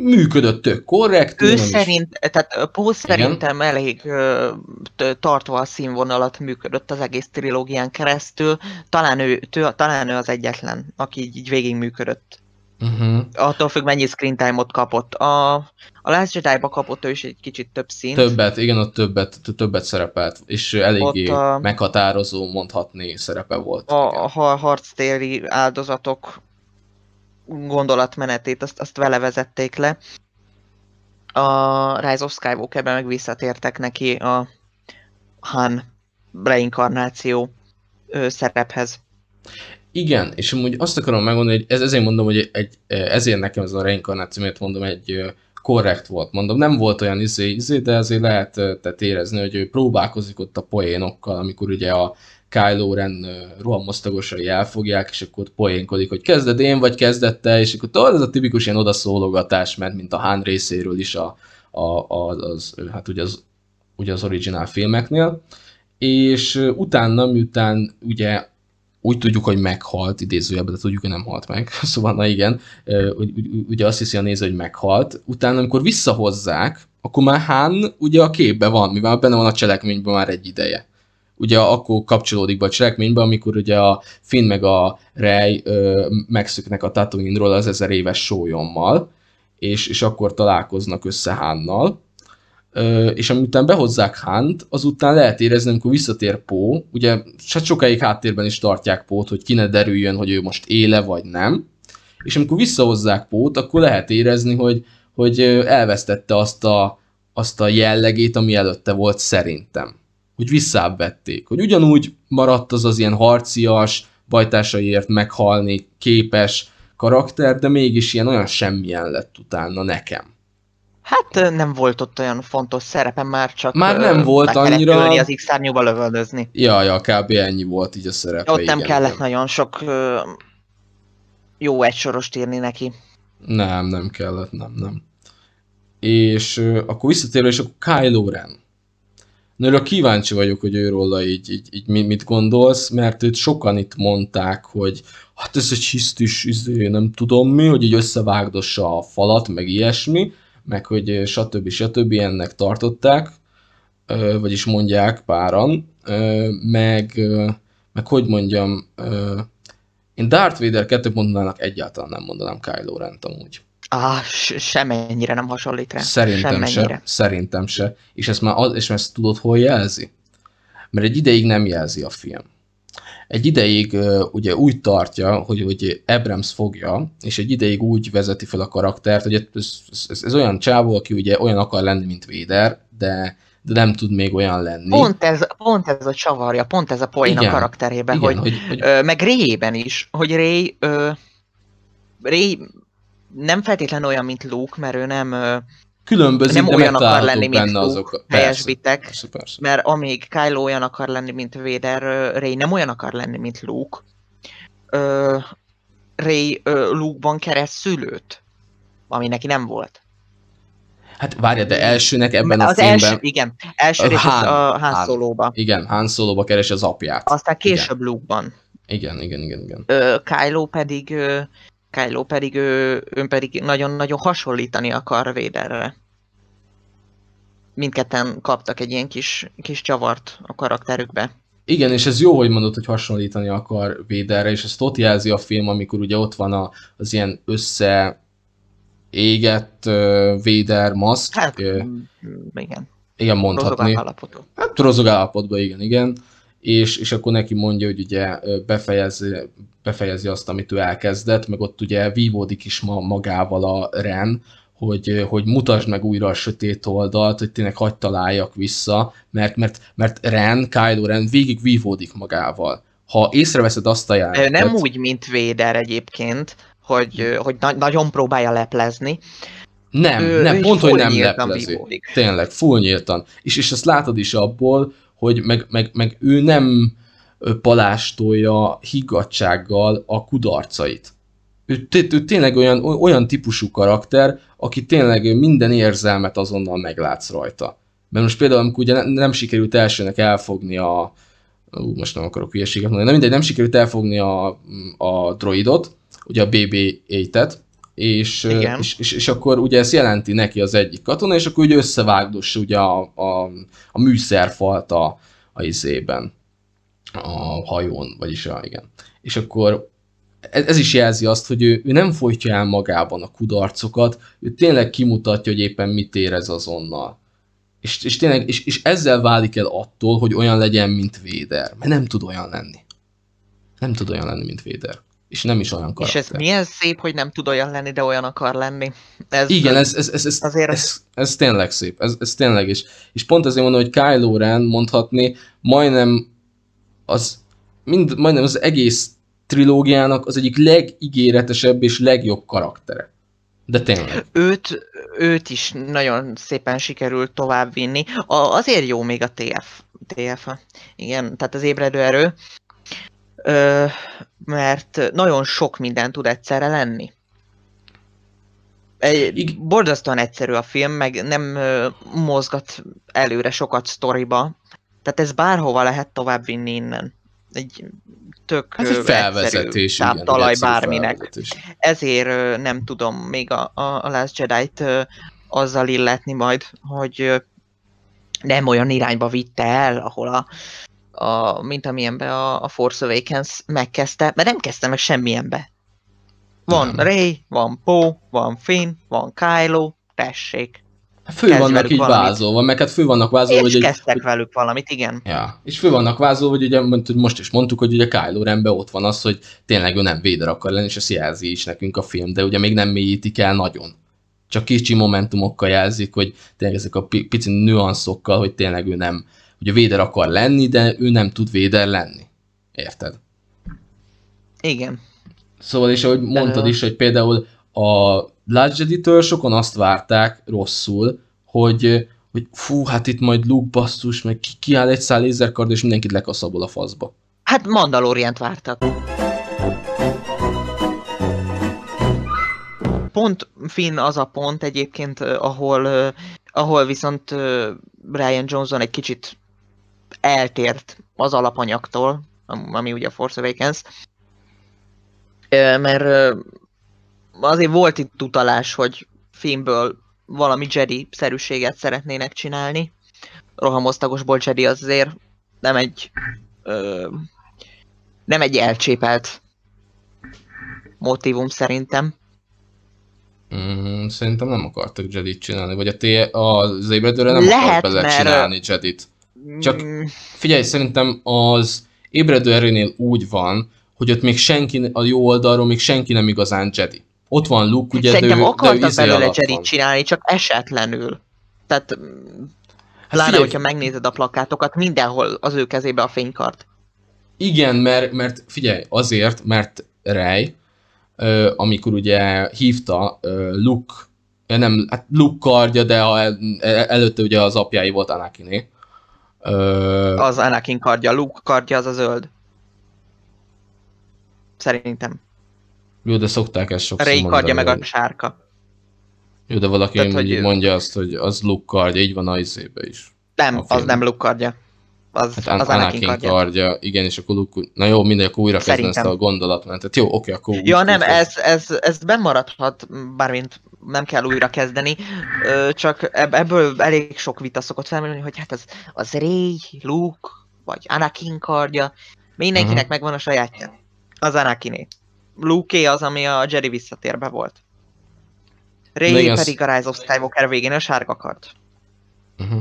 Speaker 1: működött tök korrekt.
Speaker 3: Ő
Speaker 1: nem is-
Speaker 3: szerint, tehát Paul szerintem elég ö, t- tartva a színvonalat működött az egész trilógián keresztül. Talán ő, tő, talán ő az egyetlen, aki így, így végig működött.
Speaker 1: Uh-huh.
Speaker 3: Attól függ, mennyi screen time-ot kapott. A, a Last Jedi-ba kapott ő is egy kicsit több színt.
Speaker 1: Többet, igen, ott többet, többet szerepelt, és eléggé
Speaker 3: Ott a-
Speaker 1: meghatározó, mondhatni szerepe volt.
Speaker 3: a,
Speaker 1: igen.
Speaker 3: a har- harctéri áldozatok gondolatmenetét, azt, azt vele vezették le. A Rise of Skywalkerben meg visszatértek neki a Han reinkarnáció ö, szerephez.
Speaker 1: Igen, és amúgy azt akarom megmondani, hogy ez, ezért mondom, hogy egy, ezért nekem ez a reinkarnáció, miért mondom, egy korrekt volt. Mondom, nem volt olyan izé, izé de azért lehet tehát érezni, hogy ő próbálkozik ott a poénokkal, amikor ugye a Kylo Ren rohamosztagosai elfogják, és akkor poénkodik, hogy kezded én, vagy kezdett te, és akkor tudod, ez a tipikus ilyen odaszólogatás, mert mint a Han részéről is a, a, a, az, hát ugye az, ugye az originál filmeknél. És utána, miután ugye úgy tudjuk, hogy meghalt, idézőjelben, de tudjuk, hogy nem halt meg. Szóval, na igen, ugye azt hiszi a néző, hogy meghalt. Utána, amikor visszahozzák, akkor már Han ugye a képbe van, mivel benne van a cselekményben már egy ideje. Ugye akkor kapcsolódik be a cselekménybe, amikor ugye a Finn meg a Rey megszöknek a Tatooine-ról az ezer éves sólyommal, és, és akkor találkoznak össze Hánnal. És amiután behozzák Hunt, azután lehet érezni, amikor visszatér Pó, ugye hát sokáig háttérben is tartják Pót, hogy ki ne derüljön, hogy ő most éle vagy nem, és amikor visszahozzák Pót, akkor lehet érezni, hogy, hogy elvesztette azt a, azt a jellegét, ami előtte volt szerintem. Hogy visszábbvették. Hogy ugyanúgy maradt az az ilyen harcias, bajtársaiért meghalni képes karakter, de mégis ilyen olyan semmilyen lett utána nekem.
Speaker 3: Hát ö, nem volt ott olyan fontos szerepe, már csak
Speaker 1: Már
Speaker 3: ö,
Speaker 1: nem volt
Speaker 3: meg kellett
Speaker 1: annyira-
Speaker 3: ülni az X-szárnyúba lövöldözni.
Speaker 1: Ja, ja, kb. ennyi volt így a szerepe.
Speaker 3: Ott nem
Speaker 1: igen,
Speaker 3: kellett
Speaker 1: igen.
Speaker 3: nagyon sok ö, jó egysorost írni neki.
Speaker 1: Nem, nem kellett, nem, nem. És ö, akkor visszatérve, és akkor Kylo Ren. Nőről kíváncsi vagyok, hogy őróla így, így, így mi- mit gondolsz, mert őt sokan itt mondták, hogy hát ez egy hisztis, izé, nem tudom mi, hogy így összevágdossa a falat, meg ilyesmi, meg hogy stb. stb. ennek tartották, vagyis mondják páran, meg, meg hogy mondjam, én Darth Vader 2.0-nak egyáltalán nem mondanám Kylo Rent amúgy.
Speaker 3: Ah, semennyire nem hasonlít rá.
Speaker 1: Szerintem
Speaker 3: Semmennyire.
Speaker 1: se. Szerintem se. És ezt már az, és ezt tudod, hol jelzi? Mert egy ideig nem jelzi a film. Egy ideig ugye úgy tartja, hogy, hogy Abrams fogja, és egy ideig úgy vezeti fel a karaktert, hogy ez, ez, ez, olyan csávó, aki ugye olyan akar lenni, mint Vader, de, de nem tud még olyan lenni.
Speaker 3: Pont ez, pont ez a csavarja, pont ez a poén a karakterében,
Speaker 1: Igen,
Speaker 3: hogy,
Speaker 1: hogy, hogy
Speaker 3: ö, meg Ray-ben is, hogy Ray, ö, Ray nem feltétlenül olyan, mint Luke, mert ő nem, ö,
Speaker 1: különbözik,
Speaker 3: nem
Speaker 1: de
Speaker 3: olyan akar lenni, mint
Speaker 1: benne
Speaker 3: Luke,
Speaker 1: azok. a-
Speaker 3: helyesbitek.
Speaker 1: Persze, persze.
Speaker 3: mert amíg Kylo olyan akar lenni, mint Vader, ö, Ray nem olyan akar lenni, mint Luke. Ö, Ray ö, Luke-ban kereszt szülőt, ami neki nem volt.
Speaker 1: Hát várja, de elsőnek ebben a
Speaker 3: az
Speaker 1: filmben,
Speaker 3: első, igen, első
Speaker 1: A
Speaker 3: rész
Speaker 1: Han-
Speaker 3: a Han. Solo-ba.
Speaker 1: igen, Han Solo-ba keresi az apját.
Speaker 3: Aztán később Luke-ban.
Speaker 1: Igen, igen, igen, igen.
Speaker 3: Ö, Kylo pedig, ö, Kylo pedig, ő pedig nagyon-nagyon hasonlítani akar Vaderre. Mindketten kaptak egy ilyen kis, kis csavart a karakterükbe.
Speaker 1: Igen, és ez jó, hogy mondod, hogy hasonlítani akar Vaderre, és ezt ott jelzi a film, amikor ugye ott van a, az ilyen össze égett uh, Vader maszk.
Speaker 3: Hát, igen,
Speaker 1: igen, mondhatni.
Speaker 3: állapotú.
Speaker 1: Hát rozog állapotban, igen, igen. És, és akkor neki mondja, hogy ugye befejezi, befejezi azt, amit ő elkezdett, meg ott ugye vívódik is ma, magával a Ren, hogy, hogy mutasd meg újra a sötét oldalt, hogy tényleg hagyd találjak vissza, mert, mert, mert Ren, Kylo Ren végig vívódik magával. Ha észreveszed azt a jelenetet...
Speaker 3: Nem úgy, mint Vader egyébként, hogy, hogy na- nagyon próbálja leplezni.
Speaker 1: Nem,
Speaker 3: Ő-
Speaker 1: nem, pont, hogy nem leplezi.
Speaker 3: vívódik.
Speaker 1: Tényleg, full nyíltan. És, és ezt látod is abból, hogy meg, meg, meg ő nem palástolja higgadsággal a kudarcait. Ő, ő tényleg olyan, olyan típusú karakter, aki tényleg minden érzelmet azonnal meglátsz rajta. Mert most például, amikor ugye ne- nem sikerült elsőnek elfogni a... Ú, most nem akarok hülyeséget mondani, nem mindegy, nem sikerült elfogni a, a droidot, ugye a BB-8-et, és,
Speaker 3: Igen.
Speaker 1: és, és, és, akkor ugye ezt jelenti neki az egyik katona, és akkor ugye összevágdossa ugye a, a, a műszerfalt a, a izében, a hajón, vagyis a, igen. És akkor ez, ez is jelzi azt, hogy ő, ő nem folytja el magában a kudarcokat, ő tényleg kimutatja, hogy éppen mit érez azonnal. És, és tényleg, és, és ezzel válik el attól, hogy olyan legyen, mint Véder. Mert nem tud olyan lenni. Nem tud olyan lenni, mint Véder. És nem is olyan
Speaker 3: És
Speaker 1: karakter.
Speaker 3: ez milyen szép, hogy nem tud olyan lenni, de olyan akar lenni. Ez,
Speaker 1: Igen, ez, ez, ez, ez,
Speaker 3: Azért-
Speaker 1: ez, ez tényleg szép, ez, ez tényleg is. És pont azért mondom, hogy Kylo Ren mondhatni, majdnem az, mind, majdnem az egész trilógiának az egyik legígéretesebb és legjobb karaktere. De tényleg.
Speaker 3: őt, őt is nagyon szépen sikerült továbbvinni. A, azért jó még a TF. TF, igen, tehát az ébredő erő, ö, mert nagyon sok minden tud egyszerre lenni. Egy,
Speaker 1: Ig-
Speaker 3: borzasztóan egyszerű a film, meg nem ö, mozgat előre sokat sztoriba, tehát ez bárhova lehet továbbvinni innen. Egy tök
Speaker 1: Ez
Speaker 3: ö,
Speaker 1: egy felvezetés,
Speaker 3: táptalaj bárminek
Speaker 1: felvezetés.
Speaker 3: ezért ö, nem tudom még a, a, a Last Jedi-t ö, azzal illetni majd, hogy ö, nem olyan irányba vitte el, ahol a, a mint amilyenbe a, a Force Awakens megkezdte, mert nem kezdte meg semmilyenbe. Van
Speaker 1: Nem.
Speaker 3: Ray, van Poe, van Finn, van Kylo, tessék.
Speaker 1: Hát fő
Speaker 3: kezdj
Speaker 1: vannak így
Speaker 3: valamit.
Speaker 1: vázolva, meg hát fő vannak vázolva,
Speaker 3: És
Speaker 1: hogy, egy,
Speaker 3: kezdtek velük valamit, igen.
Speaker 1: ja, és fő vannak vázolva, hogy ugye hogy most is mondtuk, hogy ugye Kylo Renben ott van az, hogy tényleg ő nem Vader akar lenni, és ezt jelzi is nekünk a film, de ugye még nem mélyítik el nagyon. Csak kicsi momentumokkal jelzik, hogy tényleg ezek a pi- pici nüanszokkal, hogy tényleg ő nem, ugye Vader akar lenni, de ő nem tud Vader lenni. Érted?
Speaker 3: Igen.
Speaker 1: Szóval, és ahogy mondtad is, hogy például a Last Jedi-től sokan azt várták rosszul, hogy, hogy fú, hát itt majd Luke basszus, meg ki, kiáll egy szál lézerkard, és mindenkit lekaszabol a faszba.
Speaker 3: Hát Mandalorient vártak. Pont Finn az a pont egyébként, eh, ahol, eh, ahol viszont eh, Ryan Johnson egy kicsit eltért az alapanyagtól, am- ami ugye a Force Awakens, mert azért volt itt utalás, hogy Finnből valami Jedi-szerűséget szeretnének csinálni. Rohamosztagosból Jedi az azért nem egy ö, nem egy elcsépelt motivum szerintem.
Speaker 1: Mm, szerintem nem akartak Jedit csinálni, vagy a T az ébredőre nem
Speaker 3: Lehet,
Speaker 1: akart bele csinálni Jedit. Csak- Figyelj, szerintem az ébredő erőnél úgy van, hogy ott még senki, a jó oldalról még senki nem igazán Jedi. Ott van Luke, ugye,
Speaker 3: Szerintem
Speaker 1: de ő, de ő
Speaker 3: akartak
Speaker 1: izé
Speaker 3: belőle Jedi csinálni, csak esetlenül. Tehát mm,
Speaker 1: Hát
Speaker 3: pláne,
Speaker 1: figyelj,
Speaker 3: hogyha megnézed a plakátokat, mindenhol az ő kezébe a fénykart.
Speaker 1: Igen, mert, mert figyelj, azért, mert Rey, amikor ugye hívta Luke, nem, hát Luke kardja, de a, el- előtte ugye az apjái volt Anakiné. Ö,
Speaker 3: Az Anakin kardja, Luke kardja az a zöld. Szerintem.
Speaker 1: jó, de szokták ezt sokszor mondani.
Speaker 3: kardja meg a sárka.
Speaker 1: Jó, de valaki
Speaker 3: Tehát, hogy-
Speaker 1: mondja azt, hogy az Luke kardja, így van a izébe is.
Speaker 3: Nem, az nem Luke kardja. Az,
Speaker 1: Hát
Speaker 3: az
Speaker 1: An-
Speaker 3: Anakin
Speaker 1: Anakin
Speaker 3: kardja.
Speaker 1: kardja, igen, és akkor Luke, na jó, mindegy, akkor újra kezdve ezt a gondolatmenetet. Jó, oké, akkor úgy
Speaker 3: Ja nem,
Speaker 1: kezdve.
Speaker 3: ez, ez, ez bemaradhat, bármint nem kell újra kezdeni, csak ebb- ebből elég sok vita szokott felmerülni, hogy hát az, az Rey, Luke, vagy Anakin kardja, mindenkinek
Speaker 1: Mhm.
Speaker 3: megvan a sajátja. Az Anakiné. luke az, ami a Jedi visszatérbe volt. Rey
Speaker 1: igen,
Speaker 3: pedig a Rise of Skywalker végén a sárga kard.
Speaker 1: Uh-huh.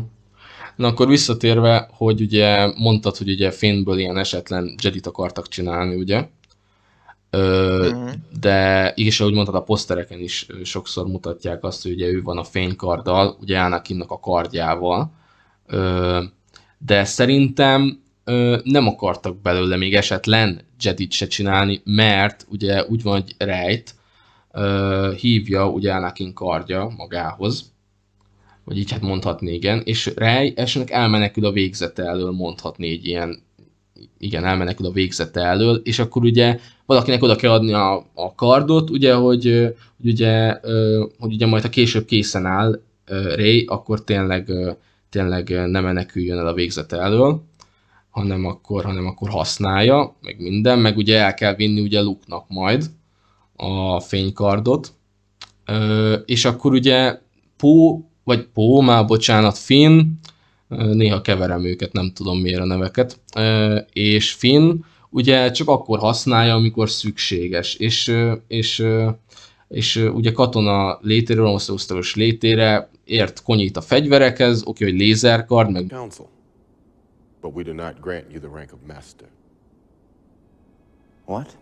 Speaker 1: Na akkor visszatérve, hogy ugye mondtad, hogy ugye Finnből ilyen esetlen Jedit akartak csinálni, ugye? Ö,
Speaker 3: Mhm.
Speaker 1: de és ahogy mondtad, a posztereken is sokszor mutatják azt, hogy ugye ő van a fénykarddal, ugye Anakinnak a kardjával. Ö, de szerintem ö, nem akartak belőle még esetlen Jedit se csinálni, mert ugye úgy van, hogy Rejt ö, hívja ugye Anakin kardja magához, vagy így hát mondhatni, igen, és Rey esetleg elmenekül a végzete elől, mondhatni egy ilyen, igen, elmenekül a végzete elől, és akkor ugye valakinek oda kell adni a, a kardot, ugye, hogy, hogy ugye, hogy ugye majd ha később készen áll ö, Rey, akkor tényleg, tényleg nem meneküljön el a végzete elől, hanem akkor, hanem akkor használja, meg minden, meg ugye el kell vinni ugye Luke-nak majd a fénykardot, és akkor ugye Pó, vagy Pó, már bocsánat, Finn, néha keverem őket, nem tudom miért a neveket, és Finn ugye csak akkor használja, amikor szükséges, és, és, és ugye katona létéről, osztályos létére ért konyít a fegyverekhez, oké, hogy lézerkard, meg
Speaker 4: Council, but we do not grant you the rank of master.
Speaker 2: What?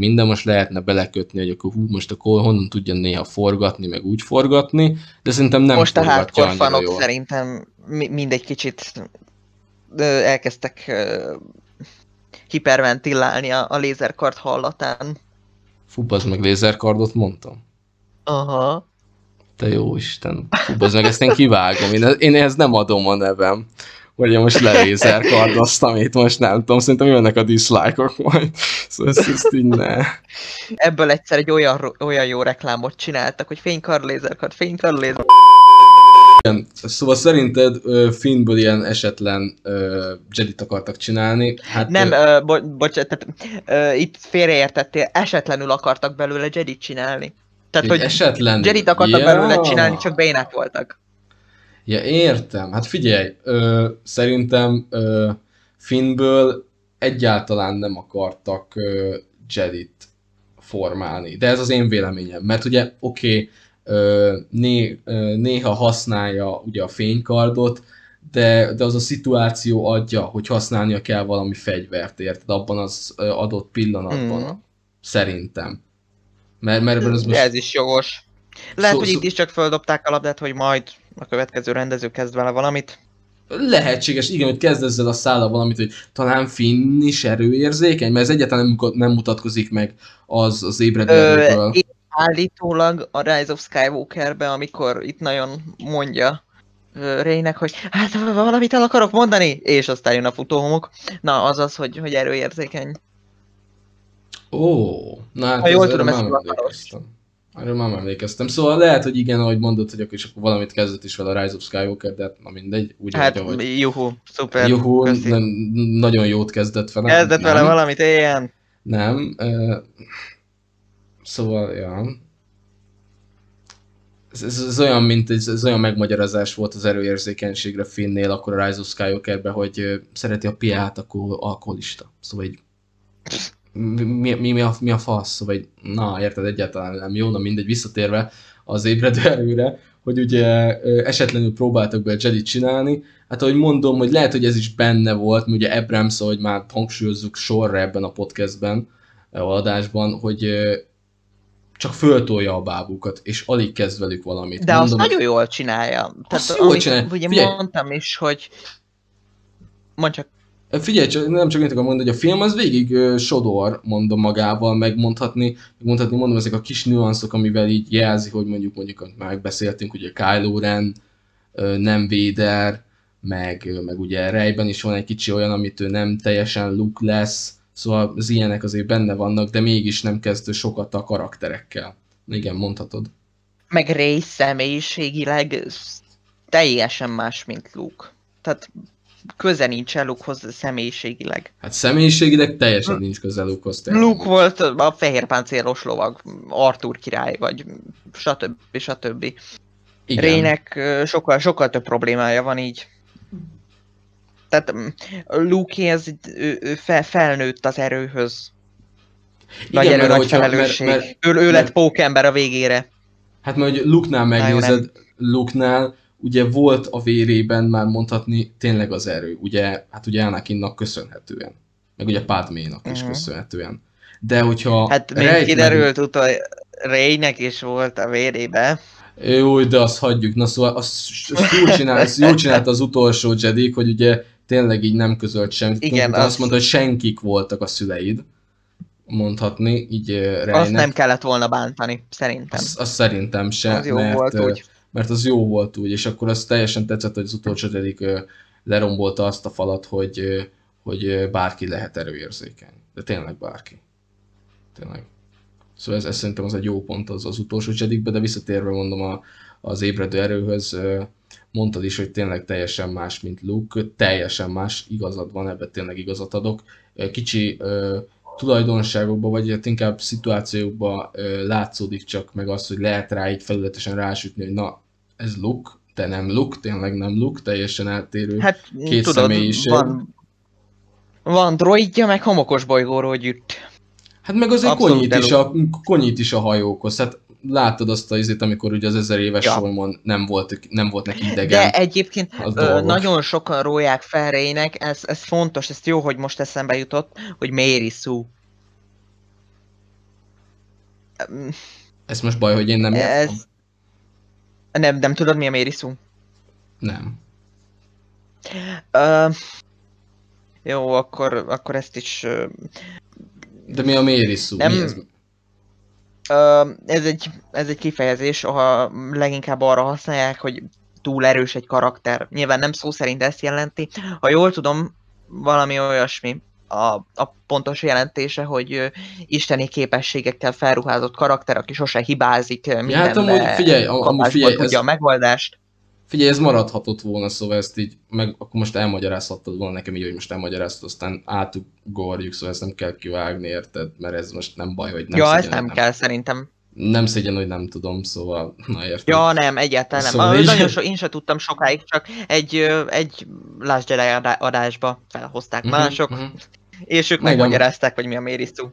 Speaker 1: minden most lehetne belekötni, hogy akkor hú, most akkor honnan tudja néha forgatni, meg úgy forgatni, de szerintem nem
Speaker 3: Most a hardcore fanok
Speaker 1: jól.
Speaker 3: szerintem mi- mindegy kicsit elkezdtek hiperventilálni a, a lézerkard hallatán.
Speaker 1: Fú, az meg lézerkardot mondtam.
Speaker 3: Aha.
Speaker 1: Te jó Isten. Fú, az meg ezt én kivágom. Én, én ehhez nem adom a nevem. Hogy én most lelézerkardoztam itt, most nem tudom, szerintem jönnek a dislike-ok majd. Szóval ezt, ezt így ne.
Speaker 3: Ebből egyszer egy olyan, olyan jó reklámot csináltak, hogy fénykard, lézerkard, fénykard, lézer.
Speaker 1: Igen, Szóval szerinted Finnből ilyen esetlen Jedit akartak csinálni? Hát,
Speaker 3: Nem,
Speaker 1: ö,
Speaker 3: ö, bo- bocsánat, tehát, ö, itt félreértettél, esetlenül akartak belőle Jedit csinálni. Tehát,
Speaker 1: egy
Speaker 3: hogy
Speaker 1: esetlen...
Speaker 3: Jedit akartak
Speaker 1: Ja.
Speaker 3: belőle csinálni, csak bénák voltak.
Speaker 1: Ja, értem. Hát figyelj, ö, szerintem ö, Finnből egyáltalán nem akartak ö, Jedit formálni. De ez az én véleményem. Mert ugye, oké, ö, né, néha használja ugye a fénykardot, de, de az a szituáció adja, hogy használnia kell valami fegyvert, érted, abban az adott pillanatban.
Speaker 3: Mhm.
Speaker 1: Szerintem. Mert, mert az most...
Speaker 3: Ez is jogos. Lehet,
Speaker 1: Szó-
Speaker 3: hogy
Speaker 1: szó-
Speaker 3: itt is csak földobták a labdát, hogy majd a következő rendező kezd vele valamit.
Speaker 1: Lehetséges, igen, hogy kezd ezzel a szállal valamit, hogy talán Finn is erőérzékeny, mert ez egyáltalán nem, nem mutatkozik meg az, az ébredő
Speaker 3: Ö,
Speaker 1: erőből.
Speaker 3: és állítólag a Rise of Skywalkerbe, amikor itt nagyon mondja ö, Reynek, hogy hát valamit el akarok mondani, és aztán jön a futóhomok. Na, az az, hogy, hogy erőérzékeny.
Speaker 1: Ó, na hát
Speaker 3: Ha jól tudom,
Speaker 1: erre
Speaker 3: ez
Speaker 1: már nem emlékeztem. Erről már emlékeztem. Szóval lehet, hogy igen, ahogy mondod, hogy akkor is akkor valamit kezdett is vele a Rise of Skywalker, de hát na mindegy, úgy
Speaker 3: Hát,
Speaker 1: ahogy.
Speaker 3: juhu, szuper.
Speaker 1: Juhu, nem, nagyon jót kezdett vele.
Speaker 3: Kezdett vele valamit, ilyen.
Speaker 1: Nem. Szóval, ja. Ez, ez, ez, olyan, mint ez, ez olyan megmagyarázás volt az erőérzékenységre Finnnél, akkor a Rise of Skywalkerben, hogy szereti a piát, akkor alkoholista. Szóval így mi, mi, mi, a, mi a fasz? Szóval így, na, érted, egyáltalán nem jó, na mindegy, visszatérve az ébredő erőre, hogy ugye esetlenül próbáltak be Jedi csinálni, hát ahogy mondom, hogy lehet, hogy ez is benne volt, mert ugye Abrams, hogy már hangsúlyozzuk sorra ebben a podcastben, adásban, hogy csak föltolja a bábukat, és alig kezd velük valamit.
Speaker 3: De azt
Speaker 1: Mondom,
Speaker 3: nagyon jól csinálja.
Speaker 1: Azt jól
Speaker 3: amit
Speaker 1: csinálja.
Speaker 3: Ugye
Speaker 1: Figyelj.
Speaker 3: mondtam is, hogy... Mondj csak.
Speaker 1: Figyelj, csak, nem csak mit akarom mondani, hogy a film az végig ö, sodor, mondom magával, megmondhatni, megmondhatni, mondom, ezek a kis nüanszok, amivel így jelzi, hogy mondjuk, mondjuk, amit már megbeszéltünk, ugye Kylo Ren, ö, nem Vader, meg, meg ugye Reyben is van egy kicsi olyan, amit ő nem teljesen Luke lesz, szóval az ilyenek azért benne vannak, de mégis nem kezdő sokat a karakterekkel. Igen, mondhatod.
Speaker 3: Meg Ray személyiségileg sz- teljesen más, mint Luke. Tehát köze nincs Lukehoz személyiségileg.
Speaker 1: Hát személyiségileg teljesen nincs közel Luke-hoz.
Speaker 3: Luke volt a fehér páncélos lovag, Arthur király, vagy stb. stb.
Speaker 1: Igen.
Speaker 3: Raynek ö, sokkal, sokkal több problémája van így. Tehát mm, Luke ez ő, ő fel, felnőtt az erőhöz. Nagy
Speaker 1: Igen,
Speaker 3: erő,
Speaker 1: mert
Speaker 3: nagy
Speaker 1: hogyha- mert-
Speaker 3: felelősség.
Speaker 1: mert-
Speaker 3: ő, ő lett
Speaker 1: mert-
Speaker 3: pókember a végére.
Speaker 1: Hát mert hogy Luke-nál megnézed, Luke-nál ugye volt a vérében már mondhatni tényleg az erő, ugye, hát ugye Anakinnak köszönhetően, meg ugye Padménak is
Speaker 3: Mhm.
Speaker 1: köszönhetően. De hogyha
Speaker 3: Hát még
Speaker 1: Reyt
Speaker 3: kiderült utol, Raynek is volt a vérébe.
Speaker 1: Meg... Jó, de azt hagyjuk, na szóval azt, azt jól, csinál, azt jól csinált az utolsó Jedi, hogy ugye tényleg így nem közölt semmit.
Speaker 3: Igen,
Speaker 1: Konkrétan azt
Speaker 3: azt-
Speaker 1: mondta, hogy senkik voltak a szüleid, mondhatni, így uh,
Speaker 3: Azt nem kellett volna bántani, szerintem.
Speaker 1: Azt, azt szerintem se,
Speaker 3: Az jó
Speaker 1: mert,
Speaker 3: volt úgy.
Speaker 1: mert az jó volt úgy, és akkor az teljesen tetszett, hogy az utolsó Jedik ö, lerombolta azt a falat, hogy, hogy bárki lehet erőérzékeny. De tényleg bárki. Tényleg. Szóval ez, ez szerintem az egy jó pont az, az utolsó Jedikbe, de visszatérve mondom a, az ébredő erőhöz, mondtad is, hogy tényleg teljesen más, mint Luke, teljesen más, igazad van, ebben tényleg igazat adok. Kicsi ö, tulajdonságokban, vagy hát inkább szituációkban ö, látszódik csak meg az, hogy lehet rá így felületesen rásütni, hogy na, ez Luke, de nem Luke, tényleg nem Luke, teljesen eltérő.
Speaker 3: Hát
Speaker 1: két
Speaker 3: tudod,
Speaker 1: személyiség.
Speaker 3: van, van droidja, meg homokos bolygóról gyűjt.
Speaker 1: Hát meg azért konyít is, a, konyít is a hajókhoz. Hát láttad azt a izét, amikor ugye az ezer éves
Speaker 3: Ja.
Speaker 1: Solmon nem volt, nem volt neki idegen.
Speaker 3: De egyébként ö, nagyon sokan róják fel Raynek, ez, ez fontos, ez jó, hogy most eszembe jutott, hogy Mary Sue.
Speaker 1: Ez most baj, hogy én nem?
Speaker 3: Ez... Nem, nem tudod mi a Mary Sue?
Speaker 1: Nem.
Speaker 3: Ö, jó, akkor, akkor ezt is...
Speaker 1: De mi a Sue?
Speaker 3: Nem-
Speaker 1: Mi ez?
Speaker 3: Ö, ez, egy, ez egy kifejezés, ha leginkább arra használják, hogy túl erős egy karakter. Nyilván nem szó szerint ezt jelenti. Ha jól tudom, valami olyasmi a, a pontos jelentése, hogy ö, isteni képességekkel felruházott karakter, aki sose hibázik, ö,
Speaker 1: Ja, hát amúgy figyelj, am- amúgy figyelj,
Speaker 3: tudja
Speaker 1: ez,
Speaker 3: a megoldást.
Speaker 1: Figyelj, ez maradhatott volna, szóval ezt így, meg akkor most elmagyarázhattad volna nekem így, hogy most elmagyaráztad, aztán átugorjuk, szóval ezt nem kell kivágni, érted? Mert ez most nem baj, hogy nem
Speaker 3: ja,
Speaker 1: szégyen,
Speaker 3: ez nem
Speaker 1: hogy
Speaker 3: kell szerintem.
Speaker 1: Nem szégyen, hogy nem tudom, szóval, na érted.
Speaker 3: Ja, nem, egyáltalán nem.
Speaker 1: Szóval
Speaker 3: Szóval
Speaker 1: így-
Speaker 3: Nagyon so, én sem tudtam sokáig, csak egy, egy Last Jedi adá- adásba felhozták
Speaker 1: Mhm,
Speaker 3: mások,
Speaker 1: mhm.
Speaker 3: és ők megmagyarázták, hogy mi a Sue.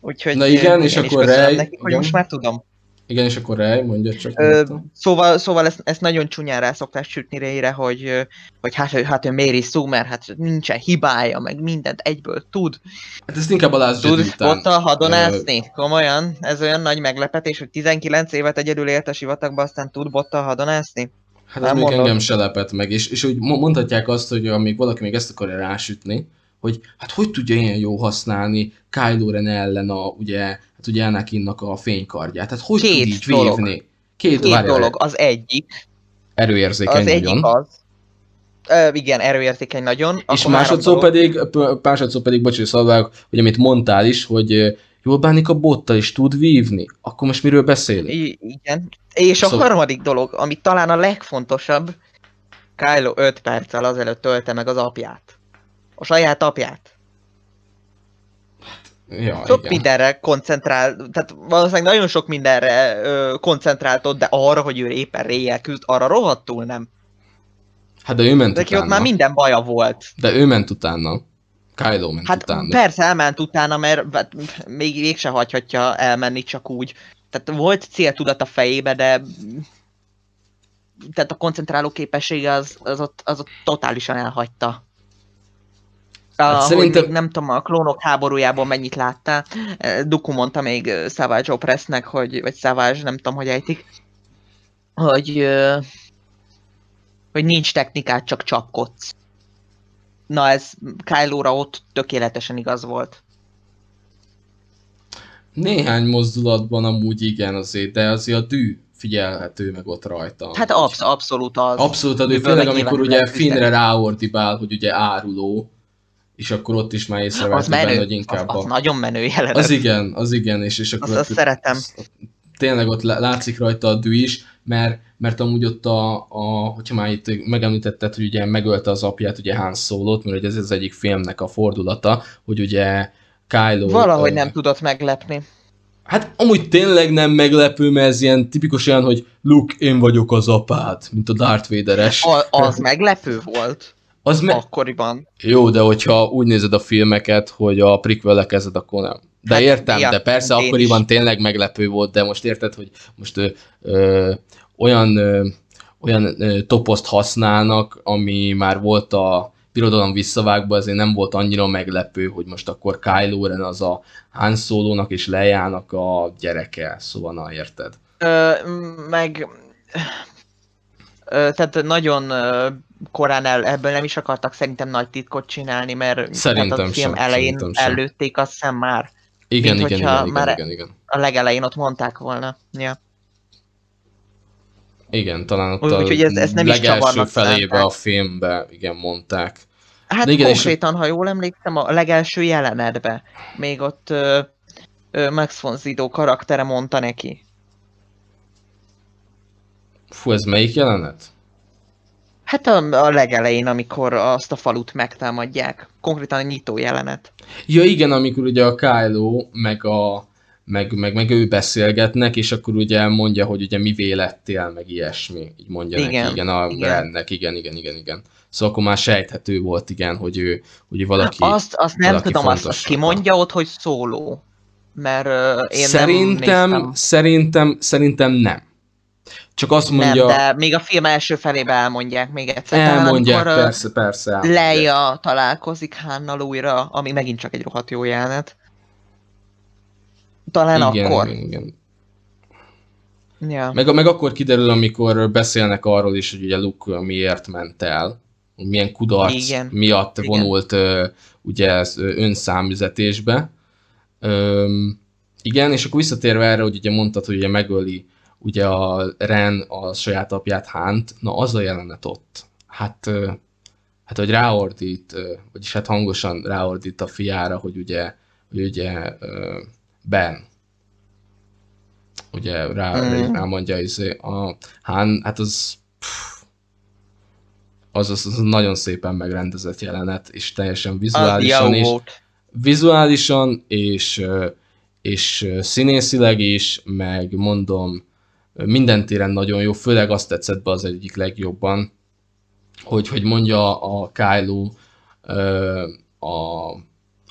Speaker 3: Úgyhogy
Speaker 1: Na igen, és akkor Rey-
Speaker 3: nekik, hogy most már tudom.
Speaker 1: Igen, és akkor Rej, mondja csak.
Speaker 3: Ö, szóval, szóval ezt, ezt nagyon csúnyán rá szokták sütni Rayre, hogy, ö, hogy hát, hát ő Mary Sue, mert hát nincsen hibája, meg mindent egyből tud.
Speaker 1: Hát ezt inkább a Jedi
Speaker 3: Tud ott a hadonászni? Komolyan? Ez olyan nagy meglepetés, hogy 19 évet egyedül élt a sivatagban, aztán tud bottal hadonászni?
Speaker 1: Hát ez még
Speaker 3: mondod?
Speaker 1: engem se lepett meg, és, és úgy mo- mondhatják azt, hogy amíg valaki még ezt akarja rásütni, hogy hát hogy tudja ilyen jó használni Kylo Ren ellen a, ugye, hát ugye Anakinnak a fénykardját, hát hogy
Speaker 3: Két
Speaker 1: tud így
Speaker 3: dolog.
Speaker 1: vívni? Két,
Speaker 3: Két
Speaker 1: várjál,
Speaker 3: dolog, az egyik,
Speaker 1: erőérzékeny
Speaker 3: az egyik
Speaker 1: nagyon.
Speaker 3: az, ö, igen, erőértékeny nagyon.
Speaker 1: És másodszor pedig, másodszor pedig, bocs, hogy szabálok, hogy amit mondtál is, hogy jól bánik a botta és tud vívni, akkor most miről beszélünk?
Speaker 3: I- igen. És a
Speaker 1: Szóval-
Speaker 3: harmadik dolog, ami talán a legfontosabb, Kylo 5 perccel azelőtt ölte meg az apját. A saját apját.
Speaker 1: Ja,
Speaker 3: Sok
Speaker 1: igen.
Speaker 3: mindenre koncentrál, tehát valószínűleg nagyon sok mindenre ö, koncentrált ott, de arra, hogy ő éppen réjjel küzd, arra rohadtul nem.
Speaker 1: Hát de ő ment
Speaker 3: ott
Speaker 1: utána.
Speaker 3: már minden baja volt.
Speaker 1: De ő ment utána. Kylo ment
Speaker 3: Hát
Speaker 1: utána.
Speaker 3: persze elment utána, mert hát, még végse hagyhatja elmenni csak úgy. Tehát volt céltudat a fejébe, de tehát a koncentráló képessége az, az, ott, az ott totálisan elhagyta. Hát
Speaker 1: szerintem-
Speaker 3: még nem tudom, a klónok háborújában mennyit láttál. Duku mondta még Savage Opressnek, hogy, vagy Savage, nem tudom, hogy ejtik, hogy, hogy nincs technikát, csak csapkodsz. Na ez Kylo-ra ott tökéletesen igaz volt.
Speaker 1: Néhány mozdulatban amúgy igen azért, de azért a dű figyelhető meg ott rajta.
Speaker 3: Hát absz- abszolút az.
Speaker 1: Abszolút a dű,
Speaker 3: Miből
Speaker 1: főleg amikor ugye. Finnre ráordibál, hogy ugye áruló, és akkor ott is már
Speaker 3: az
Speaker 1: észrevette benne, hogy
Speaker 3: az,
Speaker 1: inkább
Speaker 3: az
Speaker 1: a...
Speaker 3: nagyon menő jelenet.
Speaker 1: Az igen, az igen, és, és akkor
Speaker 3: Azt- azt
Speaker 1: ott-
Speaker 3: szeretem.
Speaker 1: az- tényleg ott lá- látszik rajta a dű is, mert, mert amúgy ott a, a, hogyha már itt megemlítetted, hogy ugye megölte az apját, ugye Han Solo-t, mert ugye ez az egyik filmnek a fordulata, hogy ugye Kylo...
Speaker 3: Valahogy
Speaker 1: ö,
Speaker 3: nem tudott meglepni.
Speaker 1: Hát amúgy tényleg nem meglepő, mert ez ilyen tipikus olyan, hogy Luke, én vagyok az apád, mint a Darth Vader-es.
Speaker 3: A, az meglepő volt
Speaker 1: Az me-
Speaker 3: akkoriban.
Speaker 1: Jó, de hogyha úgy nézed a filmeket, hogy a prequel kezded, akkor nem. De
Speaker 3: Hát,
Speaker 1: értem,
Speaker 3: ja,
Speaker 1: de persze
Speaker 3: én
Speaker 1: akkoriban
Speaker 3: is.
Speaker 1: tényleg meglepő volt, de most érted, hogy most ö, ö, olyan, ö, olyan ö, toposzt használnak, ami már volt a birodalom visszavágban, azért nem volt annyira meglepő, hogy most akkor Kylo Ren az a Han Solo-nak és Leia-nak a gyereke, szóval na érted.
Speaker 3: Ö, meg... Tehát nagyon korán el, ebből nem is akartak szerintem nagy titkot csinálni, mert
Speaker 1: Szerintem
Speaker 3: tehát a film
Speaker 1: sem,
Speaker 3: elején előtték azt hiszem már.
Speaker 1: Igen,
Speaker 3: Mint
Speaker 1: igen, igen, igen,
Speaker 3: már-
Speaker 1: igen, igen.
Speaker 3: A legelején ott mondták volna. Ja.
Speaker 1: Igen, talán ott
Speaker 3: Úgy-
Speaker 1: a
Speaker 3: úgyhogy ez- ezt nem is
Speaker 1: legelső
Speaker 3: csavarnak
Speaker 1: felébe a filmbe, igen, mondták.
Speaker 3: Hát
Speaker 1: De igen, és-
Speaker 3: konkrétan, ha jól emlékszem, a legelső jelenetbe még ott ö, ö, Max von Sydow karaktere mondta neki.
Speaker 1: Fú, ez melyik jelenet?
Speaker 3: Hát a, a legelején, amikor azt a falut megtámadják. Konkrétan a nyitó jelenet.
Speaker 1: Ja igen, amikor ugye a Kylo meg a meg, meg, meg ő beszélgetnek, és akkor ugye mondja, hogy ugye mi vélettél, meg ilyesmi, így mondja
Speaker 3: Igen,
Speaker 1: neki, igen, a
Speaker 3: igen.
Speaker 1: Igen, igen, igen, igen. Szóval akkor már sejthető volt, igen, hogy ő, hogy valaki...
Speaker 3: Azt, azt nem
Speaker 1: valaki
Speaker 3: tudom, azt, azt kimondja ott, hogy szóló. Mert ö, én
Speaker 1: szerintem,
Speaker 3: nem néztem.
Speaker 1: szerintem, szerintem nem. Csak azt mondja,
Speaker 3: Nem, de még a film első felébe elmondják még egyszer. Talán
Speaker 1: elmondják,
Speaker 3: ö,
Speaker 1: persze, persze. elmondják.
Speaker 3: Leia találkozik Hánnal újra, ami megint csak egy rohadt jó jelenet. Talán
Speaker 1: igen,
Speaker 3: akkor.
Speaker 1: Igen.
Speaker 3: Ja.
Speaker 1: Meg, meg akkor kiderül, amikor beszélnek arról is, hogy ugye Luke miért ment el, hogy milyen kudarc
Speaker 3: Igen.
Speaker 1: miatt
Speaker 3: Igen.
Speaker 1: vonult ugye önszámüzetésbe. Öm, igen, és akkor visszatérve erre, hogy ugye mondtad, hogy ugye megöli ugye a Ren a saját apját Hánt, na az a jelenet ott. Hát, hát hogy ráordít, vagyis hát hangosan ráordít a fiára, hogy ugye, hogy ugye Ben, ugye rá,
Speaker 3: Mhm.
Speaker 1: rámondja izé, a Han, hát az, pff, az, az, az nagyon szépen megrendezett jelenet, és teljesen vizuálisan is,
Speaker 3: volt.
Speaker 1: vizuálisan és, és színészileg is, meg mondom, minden téren nagyon jó, főleg azt tetszett be az egyik legjobban, hogy, hogy mondja a Kylo a,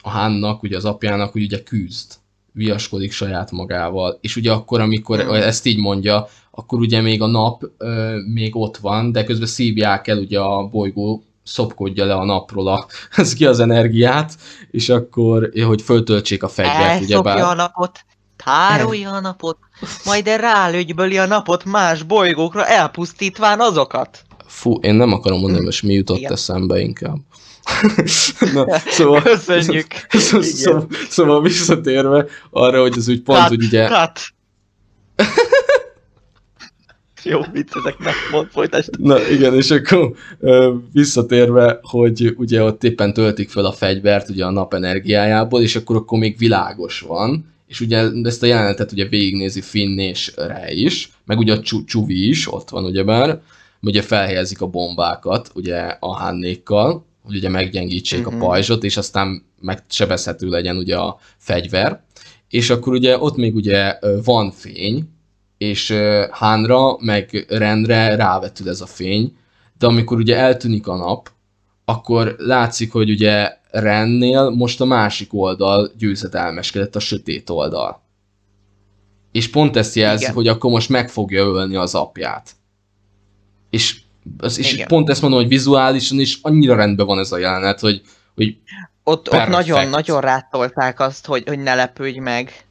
Speaker 1: a Hánnak, ugye az apjának, hogy ugye küzd. viaskodik saját magával. És ugye akkor, amikor ezt így mondja, akkor ugye még a nap ö, még ott van, de közben szívják el ugye a bolygó szopkodja le a napról a, ez ki az energiát, és akkor, hogy föltöltsék a fegyvert,
Speaker 3: Elszopja a
Speaker 1: ugyebár.
Speaker 3: napot, tárolja a napot, majd de rálögyböli a napot más bolygókra, elpusztítván azokat.
Speaker 1: Fú, én nem akarom mondani, most mi jutott
Speaker 3: Igen.
Speaker 1: eszembe inkább. Na, szóval,
Speaker 3: Köszönjük.
Speaker 1: Szóval, szóval, szóval visszatérve arra, hogy az úgy pont,
Speaker 3: Cut,
Speaker 1: hogy ugye...
Speaker 3: cut. Jó, vicc, ezek nem mond, folytasd.
Speaker 1: Na igen, és akkor ö, visszatérve, hogy ugye ott éppen töltik fel a fegyvert ugye a nap energiájából, és akkor akkor még világos van, és ugye ezt a jelenetet ugye végignézi Finn és Rey is, meg ugye a Csu- Csuvi is ott van ugyebár, ugye felhelyezik a bombákat ugye a Hannékkal, hogy ugye meggyengítsék
Speaker 3: Mhm.
Speaker 1: a pajzsot, és aztán megsebezhető legyen ugye a fegyver, és akkor ugye ott még ugye van fény, és Hánra meg Rendre rávetül ez a fény, de amikor ugye eltűnik a nap, akkor látszik, hogy ugye Rennél most a másik oldal győzedelmeskedett, a sötét oldal. És pont ezt jelzi,
Speaker 3: Igen.
Speaker 1: hogy akkor most meg fogja ölni az apját. És, az, és
Speaker 3: Igen.
Speaker 1: pont ezt mondom, hogy vizuálisan is annyira rendben van ez a jelenet, hogy, hogy
Speaker 3: Ott, ott nagyon, nagyon rátolták azt, hogy, hogy ne lepődj meg.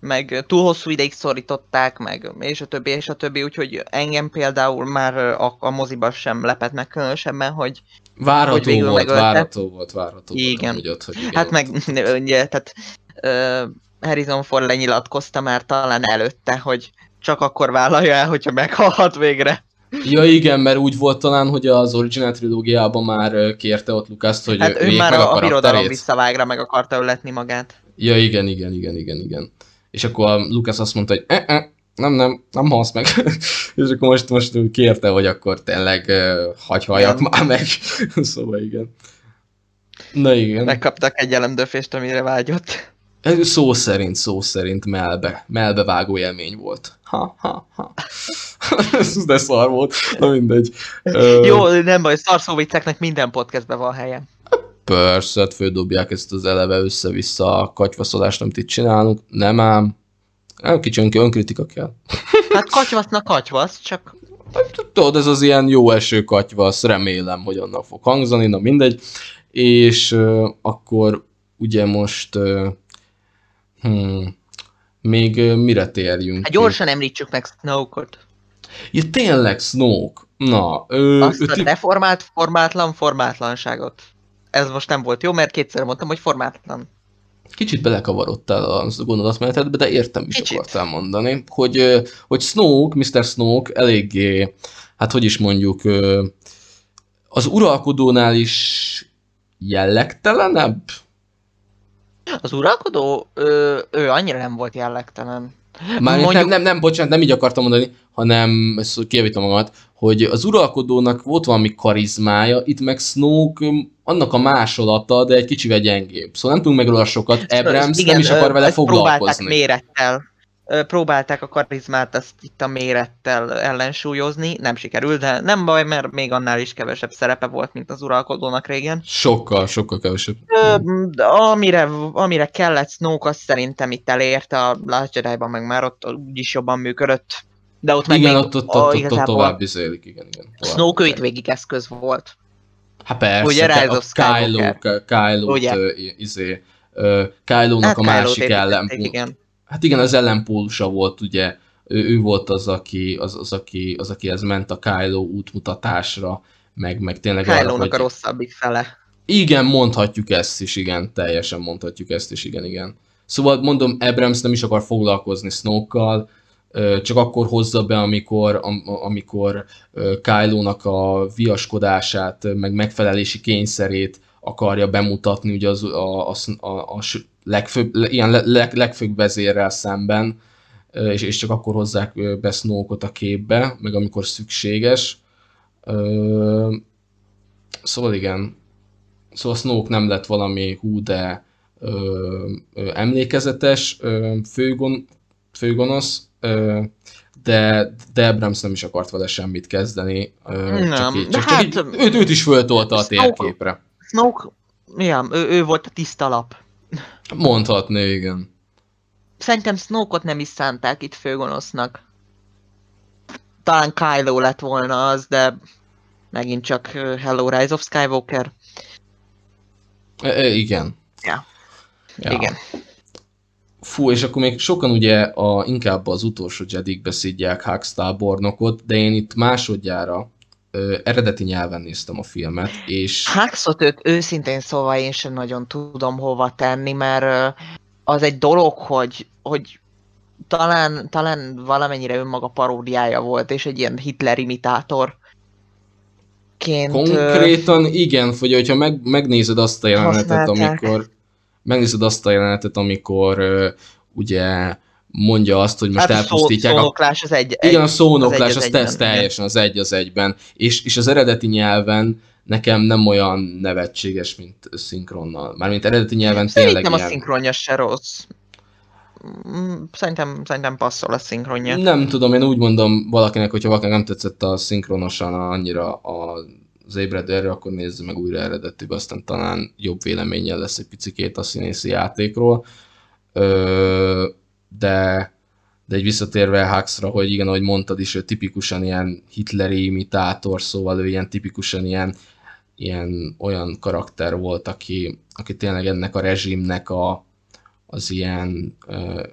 Speaker 3: Meg túl hosszú ideig szorították meg, és a többi, és a többi, úgyhogy engem például már a, a moziban sem lepett meg különösebben, hogy
Speaker 1: várható volt,
Speaker 3: megölte.
Speaker 1: várható volt, várható
Speaker 3: Igen.
Speaker 1: volt. Ott, hogy igen,
Speaker 3: Hát meg, ugye, tehát uh, Harrison Ford lenyilatkozta már talán előtte, hogy csak akkor vállalja el, hogyha meghalhat végre.
Speaker 1: Ja igen, mert úgy volt talán, hogy az original trilógiában már kérte ott Lucas-t, hogy
Speaker 3: Hát ő már
Speaker 1: meg
Speaker 3: a,
Speaker 1: a
Speaker 3: birodalom visszavágra meg akarta öletni magát.
Speaker 1: Ja igen, igen, igen, igen, igen. És akkor a Lucas azt mondta, hogy eh, eh, nem, nem, nem halsz meg. és akkor most, most kérte, hogy akkor tényleg uh, hagy halljak
Speaker 3: Igen.
Speaker 1: már meg. szóval igen. Na igen.
Speaker 3: Megkaptak egy elemdöfést, amire vágyott.
Speaker 1: Szó szerint, szó szerint melbe, melbevágó élmény volt. Ha, ha, ha. De szar volt. Na mindegy.
Speaker 3: Jó, nem baj, szarszóvicceknek minden podcastben van helye.
Speaker 1: Persze, hát földobják ezt az eleve össze-vissza a katyvaszolást, amit itt csinálunk. Nem ám. Kicsi ön- önkritika kell.
Speaker 3: Hát katyvasznak katyvasz, csak
Speaker 1: Tudod, ez az ilyen jó eső katyvasz, remélem, hogy annak fog hangzani, na mindegy. És uh, akkor ugye most uh, hmm, még uh, mire térjünk?
Speaker 3: hát
Speaker 1: ki?
Speaker 3: gyorsan említsük meg Snoke-ot.
Speaker 1: Ja, tényleg, Snoke. Na, ő,
Speaker 3: Azt
Speaker 1: ő
Speaker 3: a deformált, formátlan formátlanságot. Ez most nem volt jó, mert kétszer mondtam, hogy formátlan.
Speaker 1: Kicsit belekavarodtál a gondolatmenetedbe, de értem, is
Speaker 3: Kicsit.
Speaker 1: akartál mondani, hogy, hogy Snoke, Mr. Snoke eléggé, hát hogy is mondjuk, az uralkodónál is jellegtelenebb?
Speaker 3: Az uralkodó, ő, ő annyira nem volt jellegtelen.
Speaker 1: Már
Speaker 3: Mondjuk-
Speaker 1: nem, nem, nem, bocsánat, nem így akartam mondani, hanem ezt kijavítom magamat, hogy az uralkodónak volt valami karizmája, itt meg Snoke öm, annak a másolata, de egy kicsivel gyengébb. Szóval nem tudunk meg róla sokat, Abrams nem is akar vele
Speaker 3: ezt Próbálták
Speaker 1: foglalkozni.
Speaker 3: mérettel. Próbálták a karizmát ezt itt a mérettel ellensúlyozni, nem sikerült, de nem baj, mert még annál is kevesebb szerepe volt, mint az uralkodónak régen.
Speaker 1: Sokkal, sokkal kevesebb.
Speaker 3: Ö, amire, amire kellett Snoke, azt szerintem itt elérte a Last Jedi-ban, meg már ott úgyis jobban működött. De ott meg
Speaker 1: igen, ott, ott, ott, ott, tovább izélik, igen, igen. tovább
Speaker 3: Snoke itt végig eszköz volt.
Speaker 1: Hát persze,
Speaker 3: Ugye, Rise
Speaker 1: a
Speaker 3: of Skywalker.
Speaker 1: Kylo, Kylo, izé, Kylo-nak
Speaker 3: Hát
Speaker 1: a másik ellenpól.
Speaker 3: igen.
Speaker 1: Hát igen, az ellenpólusa volt, ugye, ő, ő volt az aki, az, az, aki, az, akihez ment a Kylo útmutatásra, meg, meg tényleg arra,
Speaker 3: Kylo-nak
Speaker 1: hogy...
Speaker 3: a rosszabbik fele.
Speaker 1: Igen, mondhatjuk ezt is, igen, teljesen mondhatjuk ezt is, igen, igen. Szóval mondom, Abrams nem is akar foglalkozni Snoke-kal, csak akkor hozza be, amikor, am, amikor Kylo-nak a viaskodását, meg megfelelési kényszerét akarja bemutatni ugye az, a, a, a, a legfőbb, le- ilyen le- leg, legfőbb vezérrel szemben, és, és csak akkor hozzák be Snoke-ot a képbe, meg amikor szükséges. Szóval igen, Szóval Snoke nem lett valami hú, de ö, ö, emlékezetes ö, főgon, főgonosz, ö, de, de Abrams nem is akart vele semmit kezdeni, ö, csak,
Speaker 3: Nem,
Speaker 1: így, csak, csak
Speaker 3: hát-
Speaker 1: így, őt, őt is föltolta a
Speaker 3: Snoke-
Speaker 1: térképre.
Speaker 3: Snoke, ja, ő, ő volt a tiszta lap.
Speaker 1: Mondhatni, igen.
Speaker 3: szerintem Snoke-ot nem is szánták itt főgonosznak. Talán Kylo lett volna az, de megint csak Hello Rise of Skywalker.
Speaker 1: E, e, igen.
Speaker 3: Ja.
Speaker 1: Ja.
Speaker 3: Igen.
Speaker 1: Fú, és akkor még sokan ugye a, inkább az utolsó Jedikbe szidják Hux tábornokot, de én itt másodjára ö, eredeti nyelven néztem a filmet, és
Speaker 3: Huxot ők őszintén szóval én sem nagyon tudom hova tenni, mert az egy dolog, hogy, hogy talán, talán valamennyire önmaga paródiája volt, és egy ilyen Hitler imitátor.
Speaker 1: Konkrétan igen, vagy hogyha meg, megnézed azt a jelenetet,
Speaker 3: Használták.
Speaker 1: amikor megnézed azt a jelenetet, amikor ugye mondja azt, hogy most
Speaker 3: hát
Speaker 1: elpusztítják a
Speaker 3: szónoklás az egy,
Speaker 1: Igen, a szónoklás,
Speaker 3: az egy
Speaker 1: az,
Speaker 3: az igen.
Speaker 1: teljesen az egy az egyben. És, és az eredeti nyelven nekem nem olyan nevetséges, mint szinkronnal. Mármint eredeti nyelven tényleg
Speaker 3: Szerintem a szinkronja se rossz. Mm, Szerintem, szerintem passzol a szinkronja.
Speaker 1: Nem tudom, én úgy mondom valakinek, hogyha valakinek nem tetszett a szinkronosan annyira a az ébredő erő, akkor nézze meg újra eredetibe, aztán talán jobb véleménnyel lesz egy picikét a színészi játékról. Ö, de, de egy visszatérve Huxra, hogy igen, ahogy mondtad is, ő tipikusan ilyen hitleri imitátor, szóval ő ilyen tipikusan ilyen, ilyen olyan karakter volt, aki, aki tényleg ennek a rezsimnek a, az ilyen, ö,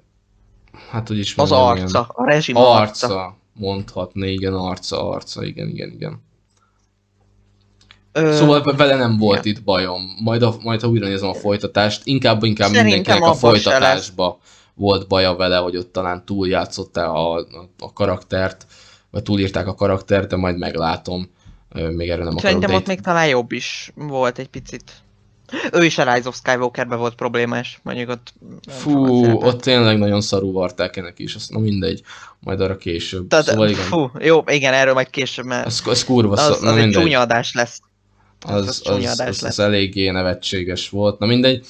Speaker 1: hát hogy is
Speaker 3: Az
Speaker 1: mondjam, ilyen-
Speaker 3: arca, a rezsim arca.
Speaker 1: arca, mondhatni, igen, arca, arca, igen, igen, igen.
Speaker 3: Ö,
Speaker 1: Szóval ve- vele nem volt
Speaker 3: igen.
Speaker 1: itt bajom. Majd, a, majd ha újra nézem a folytatást, inkább, inkább
Speaker 3: Szerintem
Speaker 1: mindenkinek a
Speaker 3: abban se
Speaker 1: folytatásba volt baja vele, hogy ott talán túljátszotta a, a, a karaktert, vagy túlírták a karaktert, de majd meglátom. Még erről nem akarok.
Speaker 3: Szerintem ott
Speaker 1: itt-
Speaker 3: még talán jobb is volt egy picit. Ő is a Rise of Skywalkerben volt problémás, mondjuk ott...
Speaker 1: Fú, ott tényleg nagyon szarú varták ennek is, azt na mindegy, majd arra később.
Speaker 3: Tehát,
Speaker 1: szóval igen,
Speaker 3: fú, jó, igen, erről majd később, mert
Speaker 1: az, az kurva
Speaker 3: az,
Speaker 1: szar,
Speaker 3: az,
Speaker 1: na
Speaker 3: az egy
Speaker 1: mindegy.
Speaker 3: csúnya adás lesz.
Speaker 1: az,
Speaker 3: az
Speaker 1: az, az, az,
Speaker 3: lett.
Speaker 1: eléggé nevetséges volt. Na mindegy,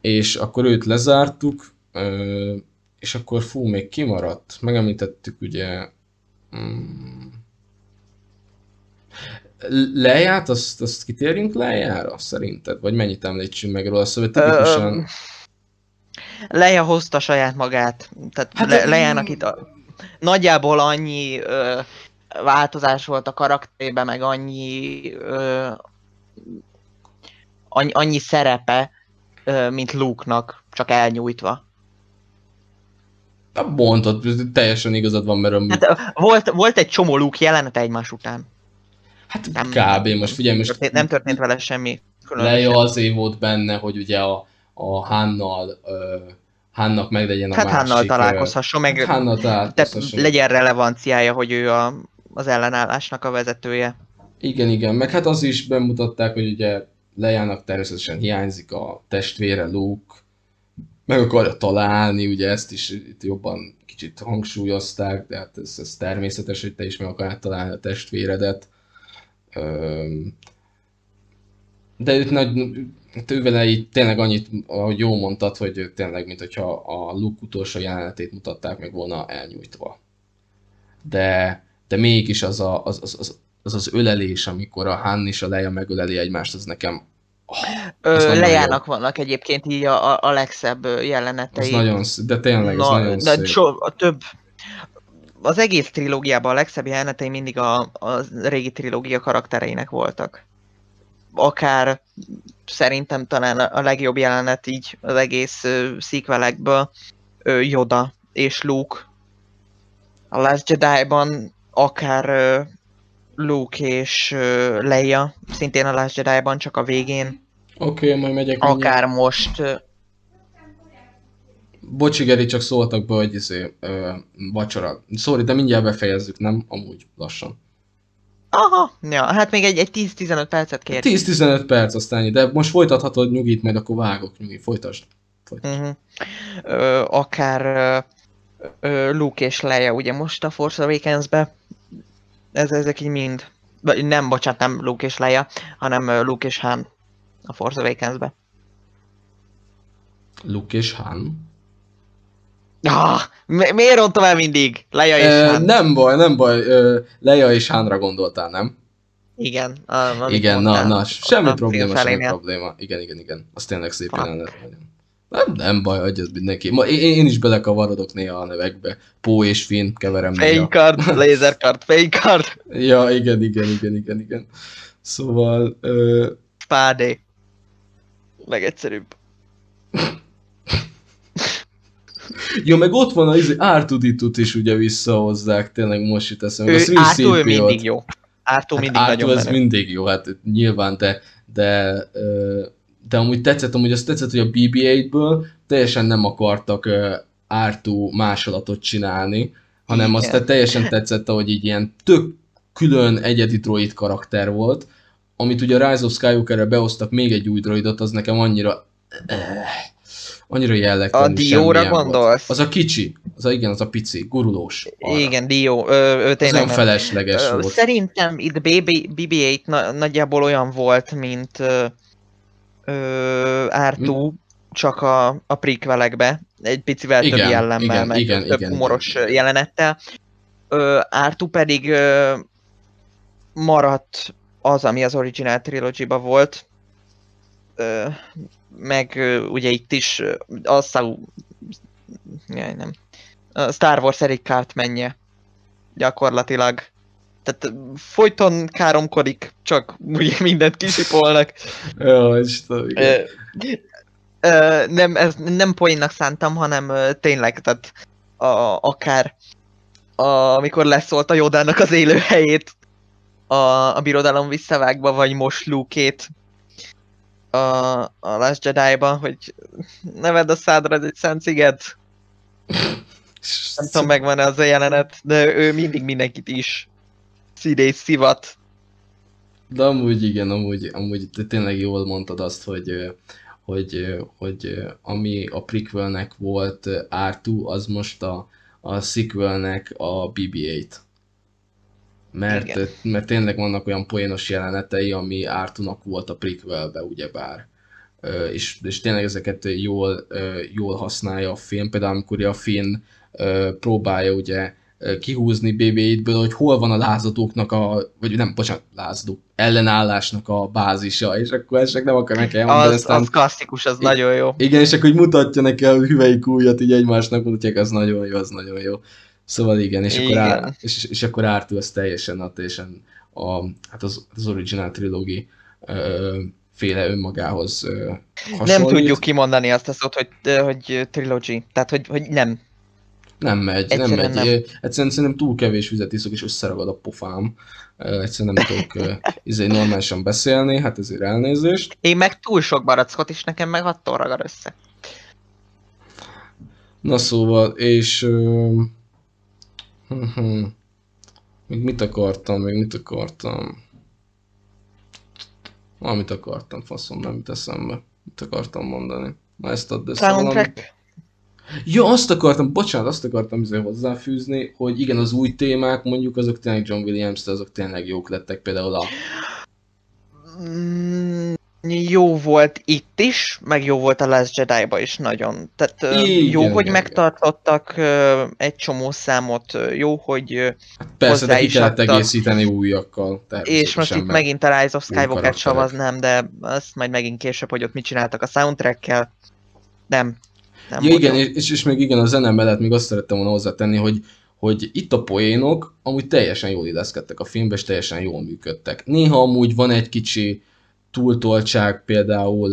Speaker 1: és akkor őt lezártuk, ö, és akkor fú, még kimaradt. Megemlítettük ugye... Mm, Leját, azt, azt kitérjünk lejára szerinted? Vagy mennyit említsünk meg róla? Szóval tipikusan...
Speaker 3: Ö, Leia hozta saját magát, tehát
Speaker 1: Hát,
Speaker 3: Le, Lejának itt a, nagyjából annyi ö, változás volt a karakterében, meg annyi ö, annyi, annyi szerepe, ö, mint Luke-nak, csak elnyújtva.
Speaker 1: Hát mondtad, teljesen igazad van, mert a...
Speaker 3: Hát volt, volt egy csomó Luke jelenete egymás után.
Speaker 1: hát
Speaker 3: nem-
Speaker 1: kb. most figyelj, most
Speaker 3: Történt, nem történt vele semmi.
Speaker 1: Leia azért volt benne, hogy ugye a, a Hannal, ö, Hannak meglegyen a
Speaker 3: Hát
Speaker 1: másik...
Speaker 3: Hannal
Speaker 1: ö,
Speaker 3: találkozhasson, meg tehát
Speaker 1: találkozhasson.
Speaker 3: legyen relevanciája, hogy ő a, az ellenállásnak a vezetője.
Speaker 1: Igen, igen, meg hát az is bemutatták, hogy ugye Lejának természetesen hiányzik a testvére Luke, meg akarja találni, ugye ezt is itt jobban kicsit hangsúlyozták, de hát ez, ez természetes, hogy te is meg akarod találni a testvéredet. De őt nagy, hát ő vele így tényleg annyit, ahogy jó mondtad, hogy tényleg, mint hogyha a Luke utolsó jelenetét mutatták meg volna elnyújtva. De, de mégis az, a, az, az, az, az az ölelés, amikor a Han és a Leia megöleli egymást, az nekem
Speaker 3: Ö, vannak egyébként így a, a, a legszebb jelenetei.
Speaker 1: nagyon szép, de tényleg, az
Speaker 3: Na,
Speaker 1: nagyon
Speaker 3: de
Speaker 1: szép.
Speaker 3: so, a több, az egész trilógiában a legszebb jelenetei mindig a, a régi trilógia karaktereinek voltak. Akár szerintem talán a legjobb jelenet így az egész uh, sequelekből ö, Yoda és Luke. A Last Jedi-ban akár ö, Luke és ö, Leia, szintén a Last Jedi-ban csak a végén,
Speaker 1: Oké, okay, majd megyek. mindjárt.
Speaker 3: akár most ö,
Speaker 1: Bocsi, Geri, csak szóltak be, hogy izé, ö, vacsora. Sorry, de mindjárt befejezzük, nem? Amúgy lassan.
Speaker 3: Aha, ja, hát még egy, egy 10-15 percet kér.
Speaker 1: 10-15 perc aztán, ennyi, de most folytathatod nyugit, majd akkor vágok nyugi, folytasd. folytasd.
Speaker 3: Uh-huh. Ö, akár ö, ö, Luke és Leia, ugye most a Force Awakens-be. Ez, ezek így mind. Nem, bocsánat, nem Luke és Leia, hanem ö, Luke és Han a Force Awakens-be.
Speaker 1: Luke és Han.
Speaker 3: Ah, mi- miért rontom el mindig? Leia és
Speaker 1: Ö,
Speaker 3: Han.
Speaker 1: nem baj, nem baj, Leia és Hanra gondoltál, nem?
Speaker 3: Igen. A,
Speaker 1: igen, na, na, semmi
Speaker 3: a
Speaker 1: probléma, semmi probléma. Igen, igen, igen. Az tényleg szép jelenet. Nem, nem baj, ez mindenki. Ma, én, én is belekavarodok néha a nevekbe. Pó és Finn keverem.
Speaker 3: Fénykard, laserkard, fénykard,
Speaker 1: Ja, igen, igen, igen, igen, igen. Szóval, ö,
Speaker 3: spádé. Legegyszerűbb.
Speaker 1: jó, meg ott van az izé, R2D2-t is ugye visszahozzák, tényleg most jut eszembe.
Speaker 3: Ő, Ártó ő
Speaker 1: 3CP-ot.
Speaker 3: mindig jó. Ártó mindig
Speaker 1: hát
Speaker 3: nagyon menő.
Speaker 1: mindig jó, hát nyilván, de, de, de amúgy tetszett, amúgy azt tetszett, hogy a BB-8-ből teljesen nem akartak Ártó másolatot csinálni, hanem
Speaker 3: Igen.
Speaker 1: azt teljesen tetszett, hogy így ilyen tök külön egyedi droid karakter volt, amit ugye a Rise of Skywalker-re behoztak még egy új droidot, az nekem annyira eh, annyira
Speaker 3: A
Speaker 1: jellegtelen
Speaker 3: Dióra
Speaker 1: semmilyen volt.
Speaker 3: gondolsz?
Speaker 1: Az a kicsi, az a, igen, az a pici, gurulós. arra.
Speaker 3: Igen, Dio, ö,
Speaker 1: Az
Speaker 3: tényleg
Speaker 1: olyan
Speaker 3: nem.
Speaker 1: felesleges
Speaker 3: Ö,
Speaker 1: volt.
Speaker 3: Szerintem itt BB, BB-8 na, nagyjából olyan volt, mint ö, ö, R2, csak a, a prequelekbe, egy picivel több
Speaker 1: Igen,
Speaker 3: jellemmel,
Speaker 1: igen,
Speaker 3: meg
Speaker 1: igen,
Speaker 3: több
Speaker 1: igen,
Speaker 3: humoros
Speaker 1: igen, igen.
Speaker 3: jelenettel. Ö, R2 pedig ö, maradt az, ami az Original Trilogy-ba volt, ö, meg ö, ugye itt is ö, a Sau... Jaj, nem. A Star Wars Eric Cartmanje gyakorlatilag. Tehát folyton káromkodik, csak ugye mindent kisipolnak.
Speaker 1: Ja, Istenem, igen.
Speaker 3: Ö, ö, nem, ez nem poénnak szántam, hanem ö, tényleg, tehát a, akár a, amikor leszólt a Jodának az élőhelyét a, a birodalom visszavágba, vagy most Luke-ét a, a Last Jedi-ba, hogy neved a szádra, ez egy szent sziget. Nem tudom, megvan az a jelenet, de ő mindig mindenkit is szidés szivat.
Speaker 1: De amúgy igen, amúgy, amúgy tényleg jól mondtad azt, hogy, hogy, hogy ami a prequelnek volt R2, az most a, a sequelnek a BB-8. Mert,
Speaker 3: Igen.
Speaker 1: mert tényleg vannak olyan poénos jelenetei, ami R2-nak volt a prequelbe, ugyebár. És, és tényleg ezeket jól, jól használja a film. Például amikor a Finn ö, próbálja ugye kihúzni BB-8-ből, hogy hol van a lázadóknak a, vagy nem, bocsánat, lázadók, ellenállásnak a bázisa, és akkor ezt nem akar neki elmondani,
Speaker 3: Az,
Speaker 1: aztán
Speaker 3: az klasszikus, az
Speaker 1: I-
Speaker 3: nagyon jó.
Speaker 1: igen, és akkor mutatja neki a hüvelyik ujjat így egymásnak, mutatják, az nagyon jó, az nagyon jó. Szóval igen, és akkor,
Speaker 3: Igen.
Speaker 1: á, és, és akkor Arthur az teljesen, a, teljesen a, hát az, az original trilogy ö, féle önmagához ö, hasonlít.
Speaker 3: Nem tudjuk kimondani azt a szót, hogy, hogy trilogy. Tehát, hogy, hogy nem.
Speaker 1: Nem megy, nem
Speaker 3: Egyszerűen
Speaker 1: megy.
Speaker 3: nem.
Speaker 1: Nem. Egyszerűen szerintem túl kevés vizet iszok, és összeragad a pofám. Egyszerűen nem tudok izé normálisan beszélni, hát ezért elnézést.
Speaker 3: Én meg túl sok barackot is nekem meg attól ragad össze.
Speaker 1: Na szóval, és... Ö. még mit akartam, még mit akartam? Valamit akartam, faszom, nem jut eszembe. Mit akartam mondani? Na ezt add össze valami.
Speaker 3: Soundtrack.
Speaker 1: Ja, azt akartam, bocsánat, azt akartam azért hozzáfűzni, hogy igen, az új témák mondjuk azok tényleg John williams azok tényleg jók lettek, például a...
Speaker 3: Mm, jó volt itt is, meg jó volt a Last Jedi-ba is nagyon. Tehát
Speaker 1: Igen,
Speaker 3: jó, hogy
Speaker 1: igen,
Speaker 3: megtartottak egy csomó számot, jó, hogy
Speaker 1: Hát persze, de ki
Speaker 3: is
Speaker 1: kellett
Speaker 3: adtak.
Speaker 1: egészíteni újakkal.
Speaker 3: és most itt megint a Rise of
Speaker 1: új
Speaker 3: Skywalker
Speaker 1: karakterek.
Speaker 3: savaznám, de azt majd megint később, hogy ott mit csináltak a soundtrackkel. Nem. Nem
Speaker 1: Ja igen, és, és még igen, a zene mellett még azt szerettem volna hozzátenni, hogy, hogy itt a poénok amúgy teljesen jól illeszkedtek a filmbe, és teljesen jól működtek. Néha amúgy van egy kicsi túltoltság, például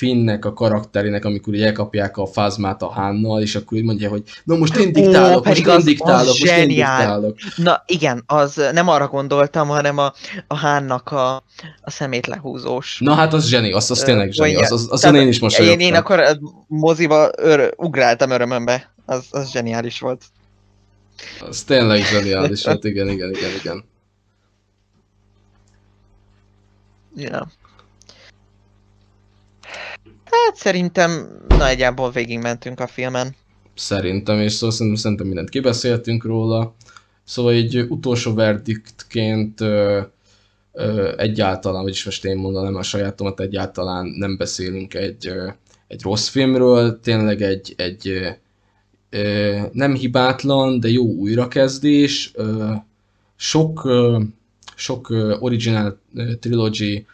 Speaker 1: Finnnek a karakterének, amikor így elkapják a fázmát a Hánnal, és akkor így mondja, hogy na most én diktálok, most
Speaker 3: pedig
Speaker 1: én
Speaker 3: az- az
Speaker 1: diktálok, most én
Speaker 3: zseniál.
Speaker 1: diktálok.
Speaker 3: Na igen, az nem arra gondoltam, hanem a, a Hánnak a, a szemét lehúzós.
Speaker 1: Na hát az zseni, az, az tényleg zseni, az, az, azon
Speaker 3: Tehát
Speaker 1: én is mosolyogtam.
Speaker 3: Én, én akkor moziba ör, ugráltam örömömbe. Az, az zseniális volt.
Speaker 1: Az tényleg zseniális volt, igen, igen, igen, igen.
Speaker 3: Ja. Hát szerintem nagyjából végigmentünk a filmen.
Speaker 1: Szerintem, és szóval szerintem, szerintem mindent kibeszéltünk róla. Szóval egy utolsó verdiktként ö, ö, egyáltalán, vagyis most én mondanám a sajátomat, egyáltalán nem beszélünk egy, ö, egy rossz filmről, tényleg egy, egy ö, ö, nem hibátlan, de jó újrakezdés, ö, sok, ö, sok original trilogy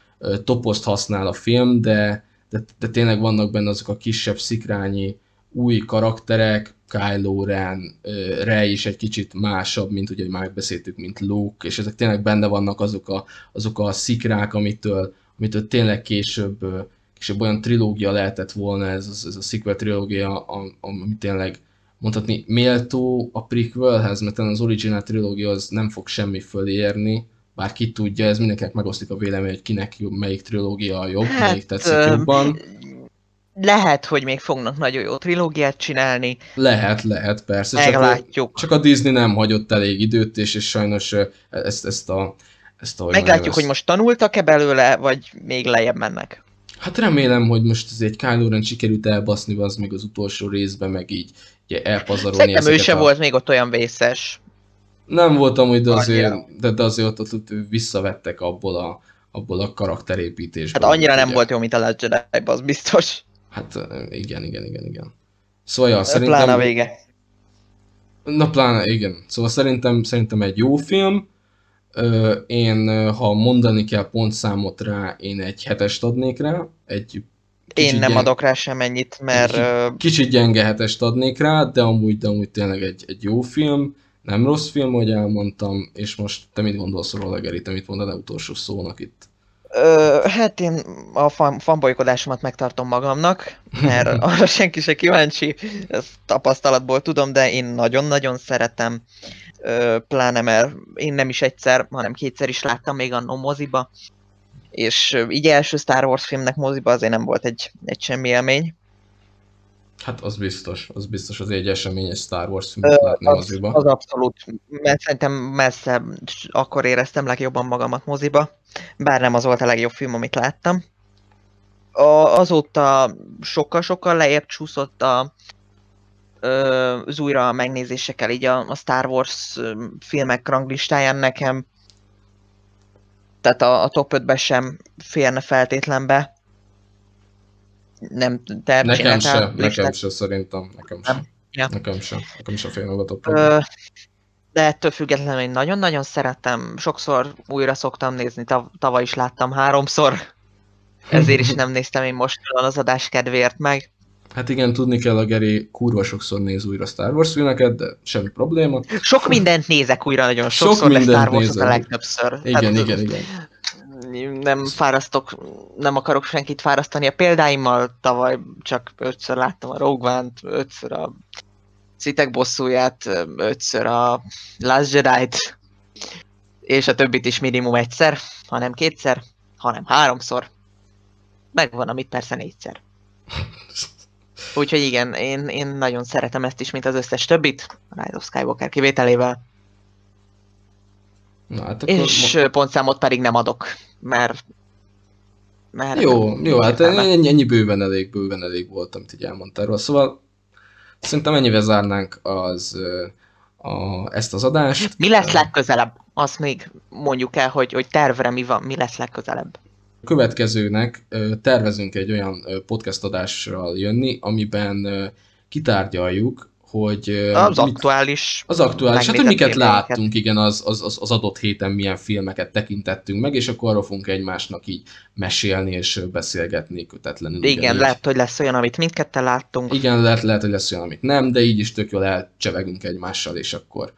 Speaker 1: toposzt használ a film, de, de, de tényleg vannak benne azok a kisebb szikrányi új karakterek, Kylo Ren, Rey is egy kicsit másabb, mint ugye már beszéltük, mint Luke, és ezek tényleg benne vannak azok a, azok a szikrák, amitől, amitől tényleg később, később olyan trilógia lehetett volna, ez, ez, a sequel trilógia, am- ami tényleg mondhatni méltó a prequelhez, mert az original trilógia az nem fog semmi fölé érni, bár ki tudja, ez mindenkinek megosztik a vélemény, hogy kinek jobb, melyik trilógia a jobb,
Speaker 3: Hát,
Speaker 1: melyik tetszik
Speaker 3: ö,
Speaker 1: jobban.
Speaker 3: Lehet, hogy még fognak nagyon jó trilógiát csinálni,
Speaker 1: Lehet, lehet, persze. Csak,
Speaker 3: meglátjuk.
Speaker 1: csak a Disney nem hagyott elég időt, és, és sajnos ezt, ezt a... Ezt a
Speaker 3: Meglátjuk, hogy most tanultak-e belőle, vagy még lejjebb mennek.
Speaker 1: Hát remélem, hogy most ez egy Kylo Ren sikerült elbaszni, az még az utolsó részben, meg így ugye elpazarolni
Speaker 3: Szerintem ő se
Speaker 1: a...
Speaker 3: volt még ott olyan vészes.
Speaker 1: Nem voltam, hogy de azért, de, de azért ott, ott, ott visszavettek abból a, abból a karakterépítésből.
Speaker 3: Hát annyira nem
Speaker 1: ugye-
Speaker 3: volt jó, mint a Last jedi az biztos.
Speaker 1: Hát igen, igen, igen, igen. Szóval ja,
Speaker 3: Szerintem... Pláne vége.
Speaker 1: Na pláne, igen. Szóval szerintem, szerintem egy jó film. Én, ha mondani kell pontszámot rá, én egy hetest adnék rá. Egy
Speaker 3: Én nem
Speaker 1: gyen-
Speaker 3: adok rá semennyit, mert
Speaker 1: Kicsit gyenge hetest adnék rá, de amúgy, de amúgy tényleg egy, egy jó film. Nem rossz film, ahogy elmondtam, és most te mit gondolsz róla, Geri, te mit mondaná utolsó szónak itt?
Speaker 3: Ö, hát én a fan, fanbolykodásomat megtartom magamnak, mert arra senki se kíváncsi, ezt tapasztalatból tudom, de én nagyon-nagyon szeretem, ö, pláne mert én nem is egyszer, hanem kétszer is láttam még annó moziba, és így első Star Wars filmnek moziba azért nem volt egy, egy semmi élmény.
Speaker 1: Hát az biztos, az biztos az egy eseményes Star Wars filmet látni
Speaker 3: Az,
Speaker 1: moziba.
Speaker 3: az abszolút, mert szerintem messze akkor éreztem legjobban magamat moziba, bár nem az volt a legjobb film, amit láttam. A, azóta sokkal-sokkal lejjebb csúszott a, az újra megnézésekkel így a, a Star Wars filmek ranglistáján nekem. Tehát a, a top 5-be sem férne feltétlenbe. Nem, te
Speaker 1: Nekem se, nekem
Speaker 3: listát?
Speaker 1: se szerintem, nekem se.
Speaker 3: Nem? Ja.
Speaker 1: Nekem se, nekem se fél a
Speaker 3: de ettől függetlenül én nagyon-nagyon szeretem, sokszor újra szoktam nézni, tav- tavaly is láttam háromszor, ezért is nem néztem én most az adás kedvéért meg.
Speaker 1: Hát igen, tudni kell, a Geri kurva sokszor néz újra Star Wars filmeket, de semmi probléma.
Speaker 3: Sok mindent nézek újra nagyon
Speaker 1: Sok
Speaker 3: sokszor, de
Speaker 1: mindent
Speaker 3: Star Wars a
Speaker 1: nézel.
Speaker 3: legtöbbször.
Speaker 1: Igen,
Speaker 3: Hát,
Speaker 1: igen, igen.
Speaker 3: Nem fárasztok, nem akarok senkit fárasztani a példáimmal, tavaly csak ötször láttam a Rogue One-t, ötször a Szitek bosszúját, ötször a Last Jedi-t, és a többit is minimum egyszer, hanem kétszer, hanem háromszor. Megvan, amit persze négyszer. Úgyhogy igen, én, én nagyon szeretem ezt is, mint az összes többit, a Rise of Skywalker kivételével.
Speaker 1: Na, hát akkor
Speaker 3: És ö, pontszámot pedig nem adok, mert... mert
Speaker 1: Jó, jó, hát ennyi, ennyi bőven elég, bőven elég volt, amit így elmondtál róla. Szóval szerintem ennyivel zárnánk az, a, ezt az adást.
Speaker 3: Mi lesz legközelebb? Azt még mondjuk el, hogy, hogy tervre mi van, mi lesz legközelebb.
Speaker 1: A következőnek tervezünk egy olyan podcast adással jönni, amiben kitárgyaljuk, hogy
Speaker 3: Az
Speaker 1: mit-
Speaker 3: aktuális...
Speaker 1: Az aktuális, hát hogy miket
Speaker 3: filmeket.
Speaker 1: láttunk, igen, az, az, az, az adott héten milyen filmeket tekintettünk meg, és akkor arról fogunk egymásnak így mesélni és beszélgetni kötetlenül.
Speaker 3: Igen,
Speaker 1: ugyanígy.
Speaker 3: lehet, hogy lesz olyan, amit mindketten láttunk.
Speaker 1: Igen, lehet, lehet, hogy lesz olyan, amit nem, de így is tök jól elcsevegünk egymással, és akkor,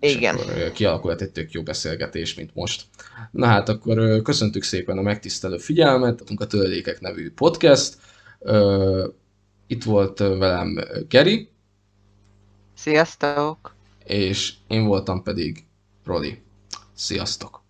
Speaker 1: és
Speaker 3: Igen.
Speaker 1: akkor ö, kialakulhat egy tök jó beszélgetés, mint most. Na hát akkor köszöntük szépen a megtisztelő figyelmet, adunk a Töredékek nevű podcast. Itt volt velem Geri,
Speaker 3: Sziasztok!
Speaker 1: és én voltam pedig Roli. Sziasztok!